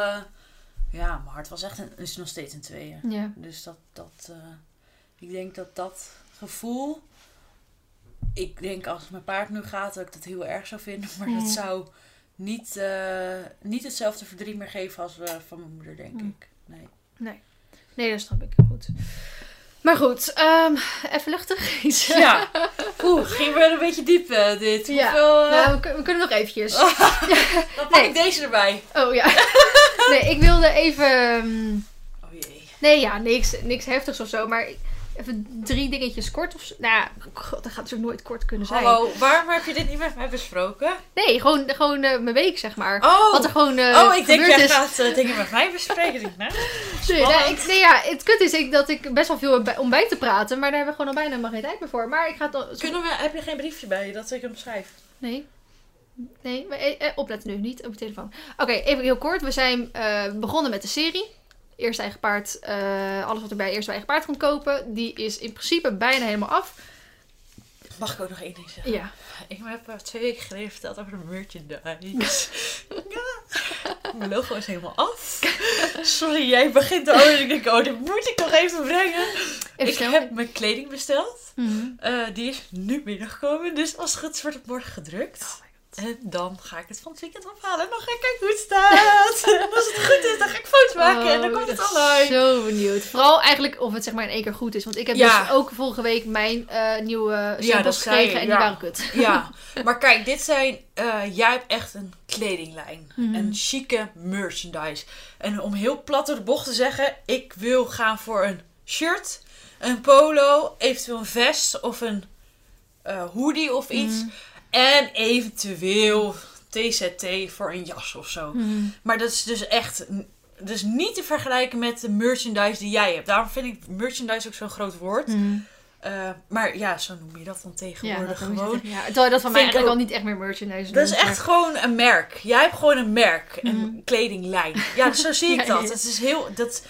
ja, mijn hart was echt... Een, is nog steeds in tweeën. Ja. Dus dat... dat eh, ik denk dat dat gevoel... Ik denk als mijn paard nu gaat, dat ik dat heel erg zou vinden. Maar dat zou niet, eh, niet hetzelfde verdriet meer geven als eh, van mijn moeder, denk Mhm. ik. Nee. Nee, dat snap ik goed. Maar goed, ehm, even luchtig iets. Ja. Oeh, ging weer een beetje diep eh, dit. Ja. Hoeveel... Nou, we, kun- we kunnen nog eventjes. Dan pak Nee. ik deze erbij. Oh ja. Nee, ik wilde even. ehm, Oh jee. Nee, ja, niks, niks heftigs of zo. Maar even drie dingetjes kort of zo. Nou ja, god, dat gaat natuurlijk nooit kort kunnen zijn. Hallo, waarom heb je dit niet met mij besproken? Nee, gewoon, gewoon eh, mijn week, zeg maar. Oh, Wat er gewoon eh oh ik denk jij is. gaat eh, dingen met mij bespreken. Denk, nou, Nee, nou, ik, nee, ja, het kut is ik, dat ik best wel veel heb om bij te praten. Maar daar hebben we gewoon al bijna helemaal geen tijd meer voor. Maar ik ga het. Kunnen we, heb je geen briefje bij je dat ik hem schrijf? Nee. Nee, maar, eh, eh, opletten nu, niet op je telefoon. Oké, even heel kort. We zijn eh, begonnen met de serie. Eerst eigen paard, eh, alles wat er bij eerst eigen paard komt kopen. Die is in principe bijna helemaal af. Mag ik ook nog één ding zeggen? Ja. Ik heb twee weken geleden verteld over de merchandise. ja. Mijn logo is helemaal af. Sorry, jij begint al en ik denk, oh, dit moet ik nog even brengen. Even ik snel. heb mijn kleding besteld. Mhm. Die is nu binnengekomen, dus als het goed is wordt het morgen gedrukt. En dan ga ik het van het weekend ophalen en dan ga ik kijken hoe het staat. en als het goed is, dan ga ik foto's maken en dan Oh, komt het online. Zo benieuwd. Vooral eigenlijk of het zeg maar in één keer goed is. Want ik heb Ja. dus ook vorige week mijn eh, nieuwe samples gekregen en die ja. waren kut. Ja, maar kijk, dit zijn. eh, jij hebt echt een kledinglijn. Mhm. Een chique merchandise. En om heel plat door de bocht te zeggen, ik wil gaan voor een shirt, een polo, eventueel een vest of een eh, hoodie of iets. Mhm. En eventueel TZT voor een jas of zo. Mhm. Maar dat is dus echt. Dus niet te vergelijken met de merchandise die jij hebt. Daarom vind ik merchandise ook zo'n groot woord. Mhm. Eh, maar ja, zo noem je dat dan Ja, tegenwoordig dat, gewoon. ja, terwijl dat van mij eigenlijk ook- al niet echt meer merchandise Dat is echt gewoon een merk. Jij hebt gewoon een merk. Een Mhm. kledinglijn. Ja, zo zie ik Ja, dat. Het is heel... Dat...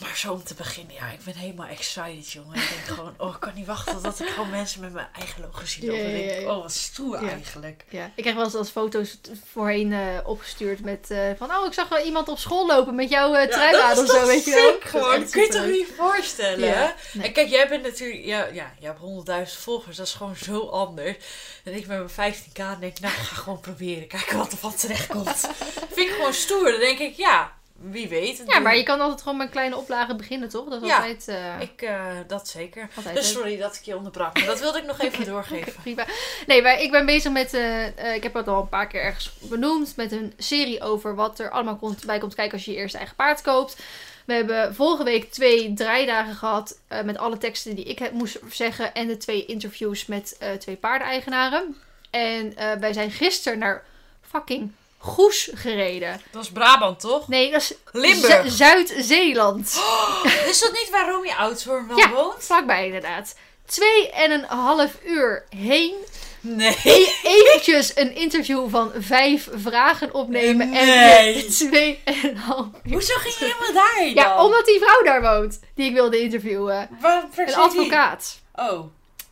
Maar zo om te beginnen, ja, ik ben helemaal excited, jongen. Ik denk gewoon, oh, ik kan niet wachten totdat ik gewoon mensen met mijn eigen logo zie. Lopen. ja, ja, ja. oh, wat stoer eigenlijk. Ja, ik krijg wel eens als foto's voorheen eh, opgestuurd met eh, van oh ik zag wel iemand op school lopen met jouw uh, trui aan of zo, weet je wel. gewoon. Dat kun je toch niet voorstellen? Nee. En kijk, jij bent natuurlijk, ja, ja, jij hebt 100.000 volgers, dat is gewoon zo anders. En ik met mijn 15k denk, nou, ga gewoon proberen, kijken wat er van terecht komt. Vind ik gewoon stoer. Dan denk ik, ja, wie weet. Ja, maar je kan altijd gewoon met kleine oplagen beginnen, toch? Dat is Ja, altijd, eh, Ik, eh, dat zeker. altijd Dus sorry dat ik je onderbrak, maar dat wilde ik nog even doorgeven. prima. Nee, maar ik ben bezig met, eh, ik heb het al een paar keer ergens benoemd, met een serie over wat er allemaal komt, bij komt kijken als je je eerste eigen paard koopt. We hebben vorige week twee draaidagen gehad eh, met alle teksten die ik heb, moest zeggen en de twee interviews met twee paardeneigenaren. En wij zijn gisteren naar fucking Goes gereden. Dat is Brabant, toch? Nee, dat is Limburg. Zu- Zuid-Zeeland. Is dat niet waar Romy Oudshoorn wel Ja. woont? Vlakbij inderdaad. Twee en een half uur heen Nee. E- eventjes een interview van vijf vragen opnemen. En Nee. weer twee en een half uur. Hoezo ging je helemaal daarheen Ja, omdat die vrouw daar woont. Die ik wilde interviewen. Waar Een advocaat. die? Oh.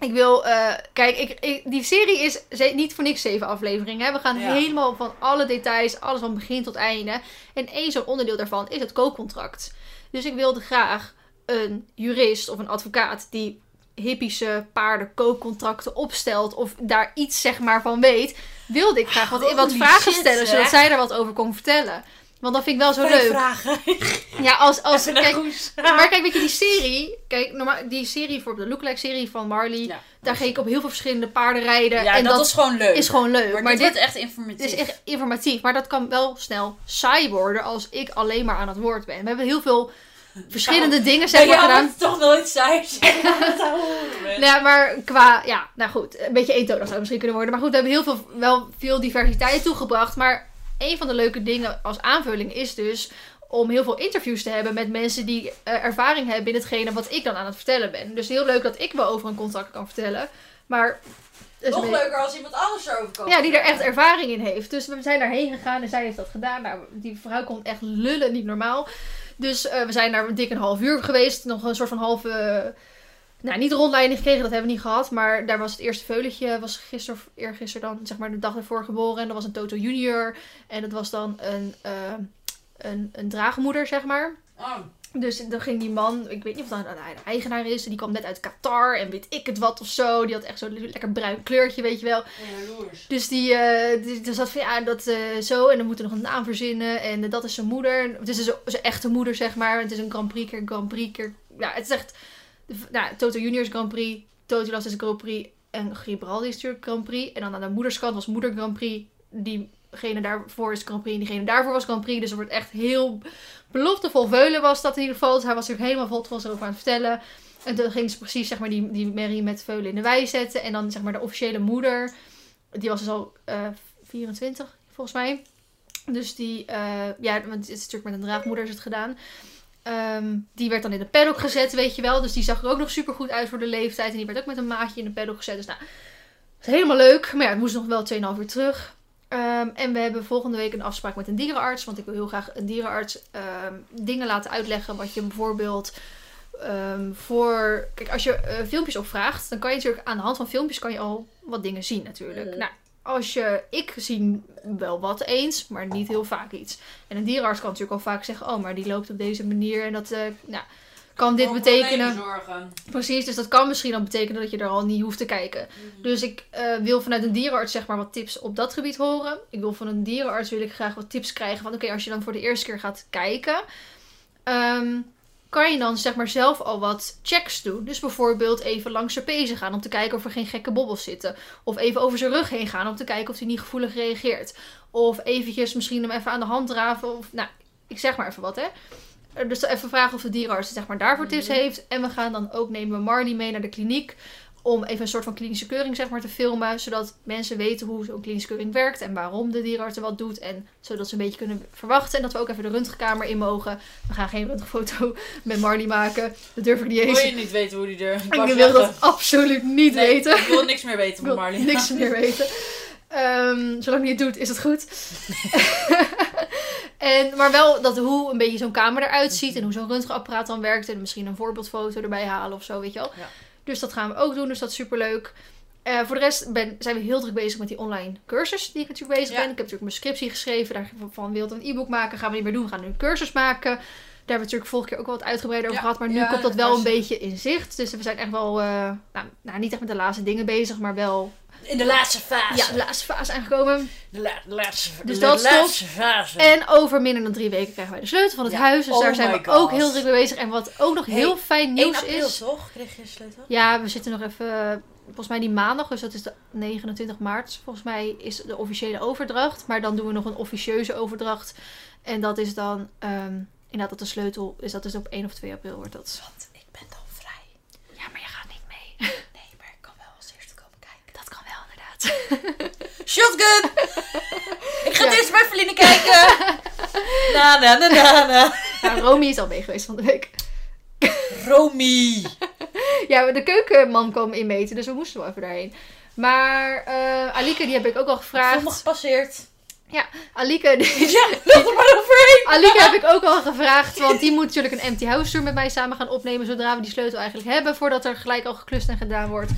Ik wil, eh, kijk, ik, ik- die serie is ze- niet voor niks zeven afleveringen. Hè. We gaan Ja. helemaal van alle details, alles van begin tot einde. En één zo'n onderdeel daarvan is het koopcontract. Dus ik wilde graag een jurist of een advocaat die hippische paarden koopcontracten opstelt of daar iets zeg maar van weet, wilde ik graag wat, wat vragen shit, stellen zodat zij daar wat over kon vertellen. Want dat vind ik wel zo Vijf leuk. vragen. Ja, als, als, kijk, maar kijk, weet je, die serie, kijk, normaal, die serie, bijvoorbeeld de Lookalike serie van Marley, Ja. daar ging ik op heel veel verschillende paarden rijden. Ja, en dat, dat, is gewoon leuk. is gewoon leuk. maar, Maar, dit, wordt echt informatief. dit is echt informatief. Maar dat kan wel snel saai worden als ik alleen maar aan het woord ben. We hebben heel veel verschillende dingen zeg Ja, ja, gedaan. maar het is toch nooit saai. Nou, maar qua, ja, nou goed, een beetje eentonig zou het misschien kunnen worden. Maar goed, we hebben heel veel, wel veel diversiteit toegebracht. Maar een van de leuke dingen als aanvulling is dus om heel veel interviews te hebben met mensen die eh, ervaring hebben in hetgene wat ik dan aan het vertellen ben. Dus heel leuk dat ik wel over een contract kan vertellen. Maar Nog leuker als iemand anders erover kan. ja, die er echt ervaring in heeft. Dus we zijn daarheen gegaan en zij heeft dat gedaan. Nou, die vrouw kon echt lullen, niet normaal. Dus eh, we zijn daar dik een half uur geweest. Nog een soort van halve... nou, niet rondleiding gekregen, dat hebben we niet gehad. Maar daar was het eerste veulentje, was gisteren of eergisteren dan, zeg maar de dag ervoor geboren. En dat was een Toto Junior. En dat was dan een, eh, een, een draagmoeder, zeg maar. Oh. Dus dan ging die man, ik weet niet of dat nou de eigenaar is, die kwam net uit Qatar en weet ik het wat of zo. Die had echt zo'n lekker bruin kleurtje, weet je wel. Jaloers. Dus die, die, dus dat van ja, dat eh, zo. En dan moeten we nog een naam verzinnen. En dat is zijn moeder. Het is dus zijn echte moeder, zeg maar. Het is een Grand Prix keer Grand Prix keer. Ja, het is echt. Nou, Toto Juniors Grand Prix. Totilas is Grand Prix. En Gibraltar is natuurlijk Grand Prix. En dan aan de moederskant was moeder Grand Prix. Diegene daarvoor is Grand Prix. En diegene daarvoor was Grand Prix. Dus er wordt echt heel beloftevol veulen was dat in ieder geval. Hij was er helemaal vol trots over aan het vertellen. En toen ging ze precies zeg maar, die, die Mary met veulen in de wei zetten. En dan zeg maar de officiële moeder. Die was dus al eh 24 volgens mij. Dus die, eh, ja, want het is natuurlijk met een draagmoeder is het gedaan. Ehm, die werd dan in de paddock gezet, weet je wel. Dus die zag er ook nog super goed uit voor de leeftijd. En die werd ook met een maatje in de paddock gezet. Dus nou, is helemaal leuk. Maar ja, het moest nog wel 2,5 uur terug. Ehm, en we hebben volgende week een afspraak met een dierenarts. Want ik wil heel graag een dierenarts ehm, dingen laten uitleggen. Wat je bijvoorbeeld voor... Kijk, als je eh, filmpjes opvraagt, dan kan je natuurlijk aan de hand van filmpjes kan je al wat dingen zien natuurlijk. Mhm. Nou, als je... Ik zie wel wat eens, maar niet heel vaak iets. En een dierenarts kan natuurlijk al vaak zeggen... Oh, maar die loopt op deze manier en dat... eh, nou, kan dit betekenen... Precies, dus dat kan misschien dan betekenen dat je er al niet hoeft te kijken. Dus ik eh, wil vanuit een dierenarts zeg maar wat tips op dat gebied horen. Ik wil van een dierenarts wil ik graag wat tips krijgen van oké, als je dan voor de eerste keer gaat kijken, ehm, kan je dan zeg maar zelf al wat checks doen. Dus bijvoorbeeld even langs zijn pezen gaan om te kijken of er geen gekke bobbels zitten. Of even over zijn rug heen gaan om te kijken of hij niet gevoelig reageert. Of eventjes misschien hem even aan de hand draven. Of, nou, ik zeg maar even wat hè. Eh, Dus even vragen of de dierenarts zeg maar, daarvoor tips Mhm. heeft. En we gaan dan ook nemen we Marley mee naar de kliniek. Om even een soort van klinische keuring zeg maar, te filmen. Zodat mensen weten hoe zo'n klinische keuring werkt. En waarom de dierenarts er wat doet. En zodat ze een beetje kunnen verwachten. En dat we ook even de röntgenkamer in mogen. We gaan geen röntgenfoto met Marley maken. Dat durf ik niet eens. Wil je niet weten hoe die er... Ik wil dat absoluut niet Nee, weten. Ik wil niks meer weten Ik van wil Marley. niks meer weten. Ehm, zolang hij het doet, is het goed. en, maar wel dat hoe een beetje zo'n kamer eruit ziet. En hoe zo'n röntgenapparaat dan werkt. En misschien een voorbeeldfoto erbij halen of zo, weet je wel. Ja. Dus dat gaan we ook doen. Dus dat is superleuk. Eh, voor de rest ben, zijn we heel druk bezig met die online cursus die ik natuurlijk bezig Ja. ben. Ik heb natuurlijk mijn scriptie geschreven. Daarvan wilde een e-book maken. Gaan we niet meer doen. We gaan nu een cursus maken. Daar hebben we natuurlijk vorige keer ook wel wat uitgebreider over Ja. gehad. Maar nu Ja, komt dat wel een beetje in zicht. Dus we zijn echt wel, eh, nou, nou, niet echt met de laatste dingen bezig. Maar wel In de laatste fase. ja, de laatste fase aangekomen. De, la- de laatste, Dus de dat is laatste fase. En over minder dan drie weken krijgen wij de sleutel van het Ja. huis. Dus Oh daar zijn my we ook heel druk mee bezig. En wat ook nog Hey, heel fijn 1 nieuws april, is. toch? Kreeg je de sleutel? Ja, we zitten nog even. Volgens mij die maandag, dus dat is de 29 maart. Volgens mij is de officiële overdracht. Maar dan doen we nog een officieuze overdracht. En dat is dan. ehm inderdaad, dat de sleutel is. Dat is op 1 of 2 april wordt dat. Want ik ben dan vrij. Ja, maar je gaat niet mee. Nee, maar ik kan wel als eerste komen kijken. Dat kan wel, inderdaad. Shotgun! ik ga Ja. eerst bij Feline kijken. na, na, na, na, na. nou, Romy is al mee geweest van de week. Romy. Ja, de keukenman kwam inmeten, dus we moesten wel even daarheen. Maar eh Alike, die heb ik ook al Vraag gevraagd. me gepasseerd. Alike, die, Ja, er maar overheen. Alike heb ik ook al gevraagd, want die moet natuurlijk een empty house tour met mij samen gaan opnemen zodra we die sleutel eigenlijk hebben, voordat er gelijk al geklust en gedaan wordt.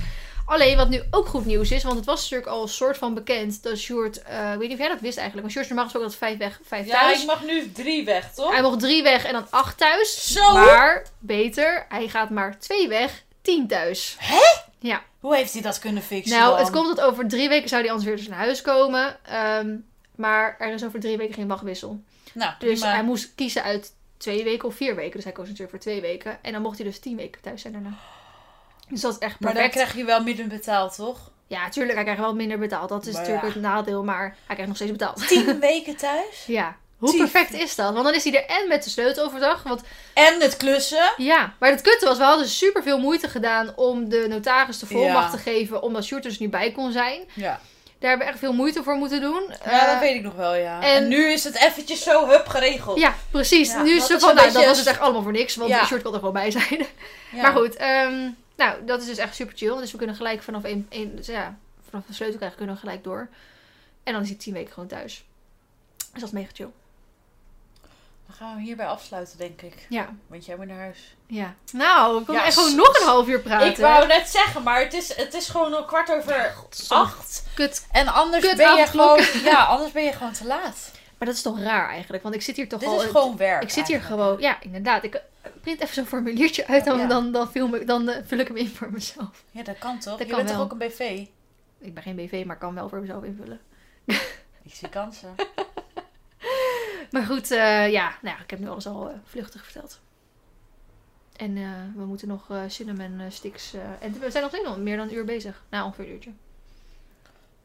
Alleen, wat nu ook goed nieuws is, want het was natuurlijk al een soort van bekend dat Sjoerd, ik weet niet of jij dat wist eigenlijk, maar Sjoerd normaal gesproken dat vijf weg, vijf Ja, thuis. ik mag nu drie weg, toch? Hij mocht drie weg en dan acht thuis. Zo. Maar, beter, hij gaat maar twee weg, tien thuis. Ja. Hoe heeft hij dat kunnen fixen Nou, dan? het komt dat over drie weken zou hij anders weer dus naar huis komen. Ehm, maar er is over drie weken geen wachtwissel. Nou, Dus prima. hij moest kiezen uit twee weken of vier weken. Dus hij koos natuurlijk voor twee weken. En dan mocht hij dus tien weken thuis zijn daarna. Dus dat is echt Maar perfect. dan krijg je wel midden betaald, toch? Ja, tuurlijk, hij krijgt wel minder betaald. Dat is Maar natuurlijk ja. het nadeel, maar hij krijgt nog steeds betaald. Tien weken thuis? Ja. Hoe Tief. perfect is dat? Want dan is hij er en met de sleutel overdag. Want En het klussen. ja, maar het kutte was, we hadden super veel moeite gedaan om de notaris de volmacht Ja. te geven. Omdat Sjoerd er dus niet bij kon zijn. Ja. Daar hebben we echt veel moeite voor moeten doen. Ja, Eh, dat weet ik nog wel, ja. en- En, nu is het eventjes zo hup geregeld. Ja, precies. Ja, nu is is van, nou, dat was dus echt allemaal voor niks, want Ja. de shirt kon er gewoon bij zijn. Ja. Maar goed, ehm, nou, dat is dus echt super chill. Dus we kunnen gelijk vanaf een, een dus ja, vanaf de sleutel krijgen kunnen we gelijk door. En dan is hij tien weken gewoon thuis. Dus dat is mega chill. Dan gaan we hierbij afsluiten, denk ik. Ja, Want jij moet naar huis. ja. Nou, we kunnen Ja, echt gewoon nog een half uur praten. Ik wou net zeggen, maar het is, het is gewoon al kwart over acht. Kut. En anders Kut ben je gewoon... Ja, anders ben je gewoon te laat. Maar dat is toch raar eigenlijk, want ik zit hier toch Dit al... is gewoon werk ik zit hier eigenlijk. gewoon... Ja, inderdaad. Ik eh, print even zo'n formuliertje uit, dan, Ja. dan, dan, film ik, dan eh, vul ik hem in voor mezelf. Ja, dat kan toch? Dat je kan bent wel. toch ook een BV? Ik ben geen BV, maar ik kan wel voor mezelf invullen. Ik zie kansen. Maar goed, eh, ja, nou ja, ik heb nu alles al eh, vluchtig verteld. En eh, we moeten nog cinnamon sticks. en we zijn nog steeds meer dan een uur bezig. Nou, ongeveer een uurtje.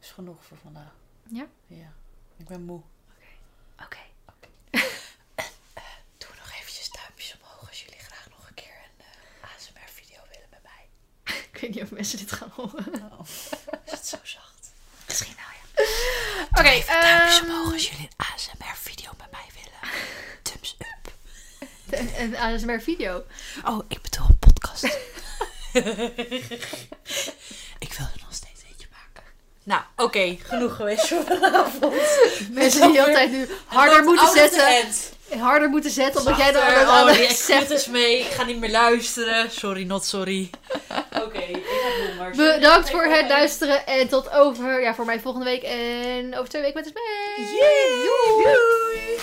is genoeg voor vandaag. Ja? Ja. Ik ben moe. Oké. Doe nog eventjes duimpjes omhoog als jullie graag nog een keer een ASMR-video willen met mij. Ik weet niet of mensen dit gaan horen. Oh. Is het zo zacht? Misschien wel, ja. Oké, duimpjes ehm, omhoog als jullie een ASMR-video met mij willen. Thumbs up. Een, een ASMR video. Oh, ik bedoel een podcast. ik wil er nog steeds eentje maken. Nou, oké. genoeg geweest voor vanavond. Mensen die altijd nu harder moeten zetten. Harder moeten zetten, omdat jij er Zachter. aan Oh, het zegt. is mee. Ik ga niet meer luisteren. Sorry, not sorry. Oké, ik heb nog maar. Bedankt voor het luisteren en tot over, ja, voor mij volgende week en over twee weken met de Spee. Yay! Doei!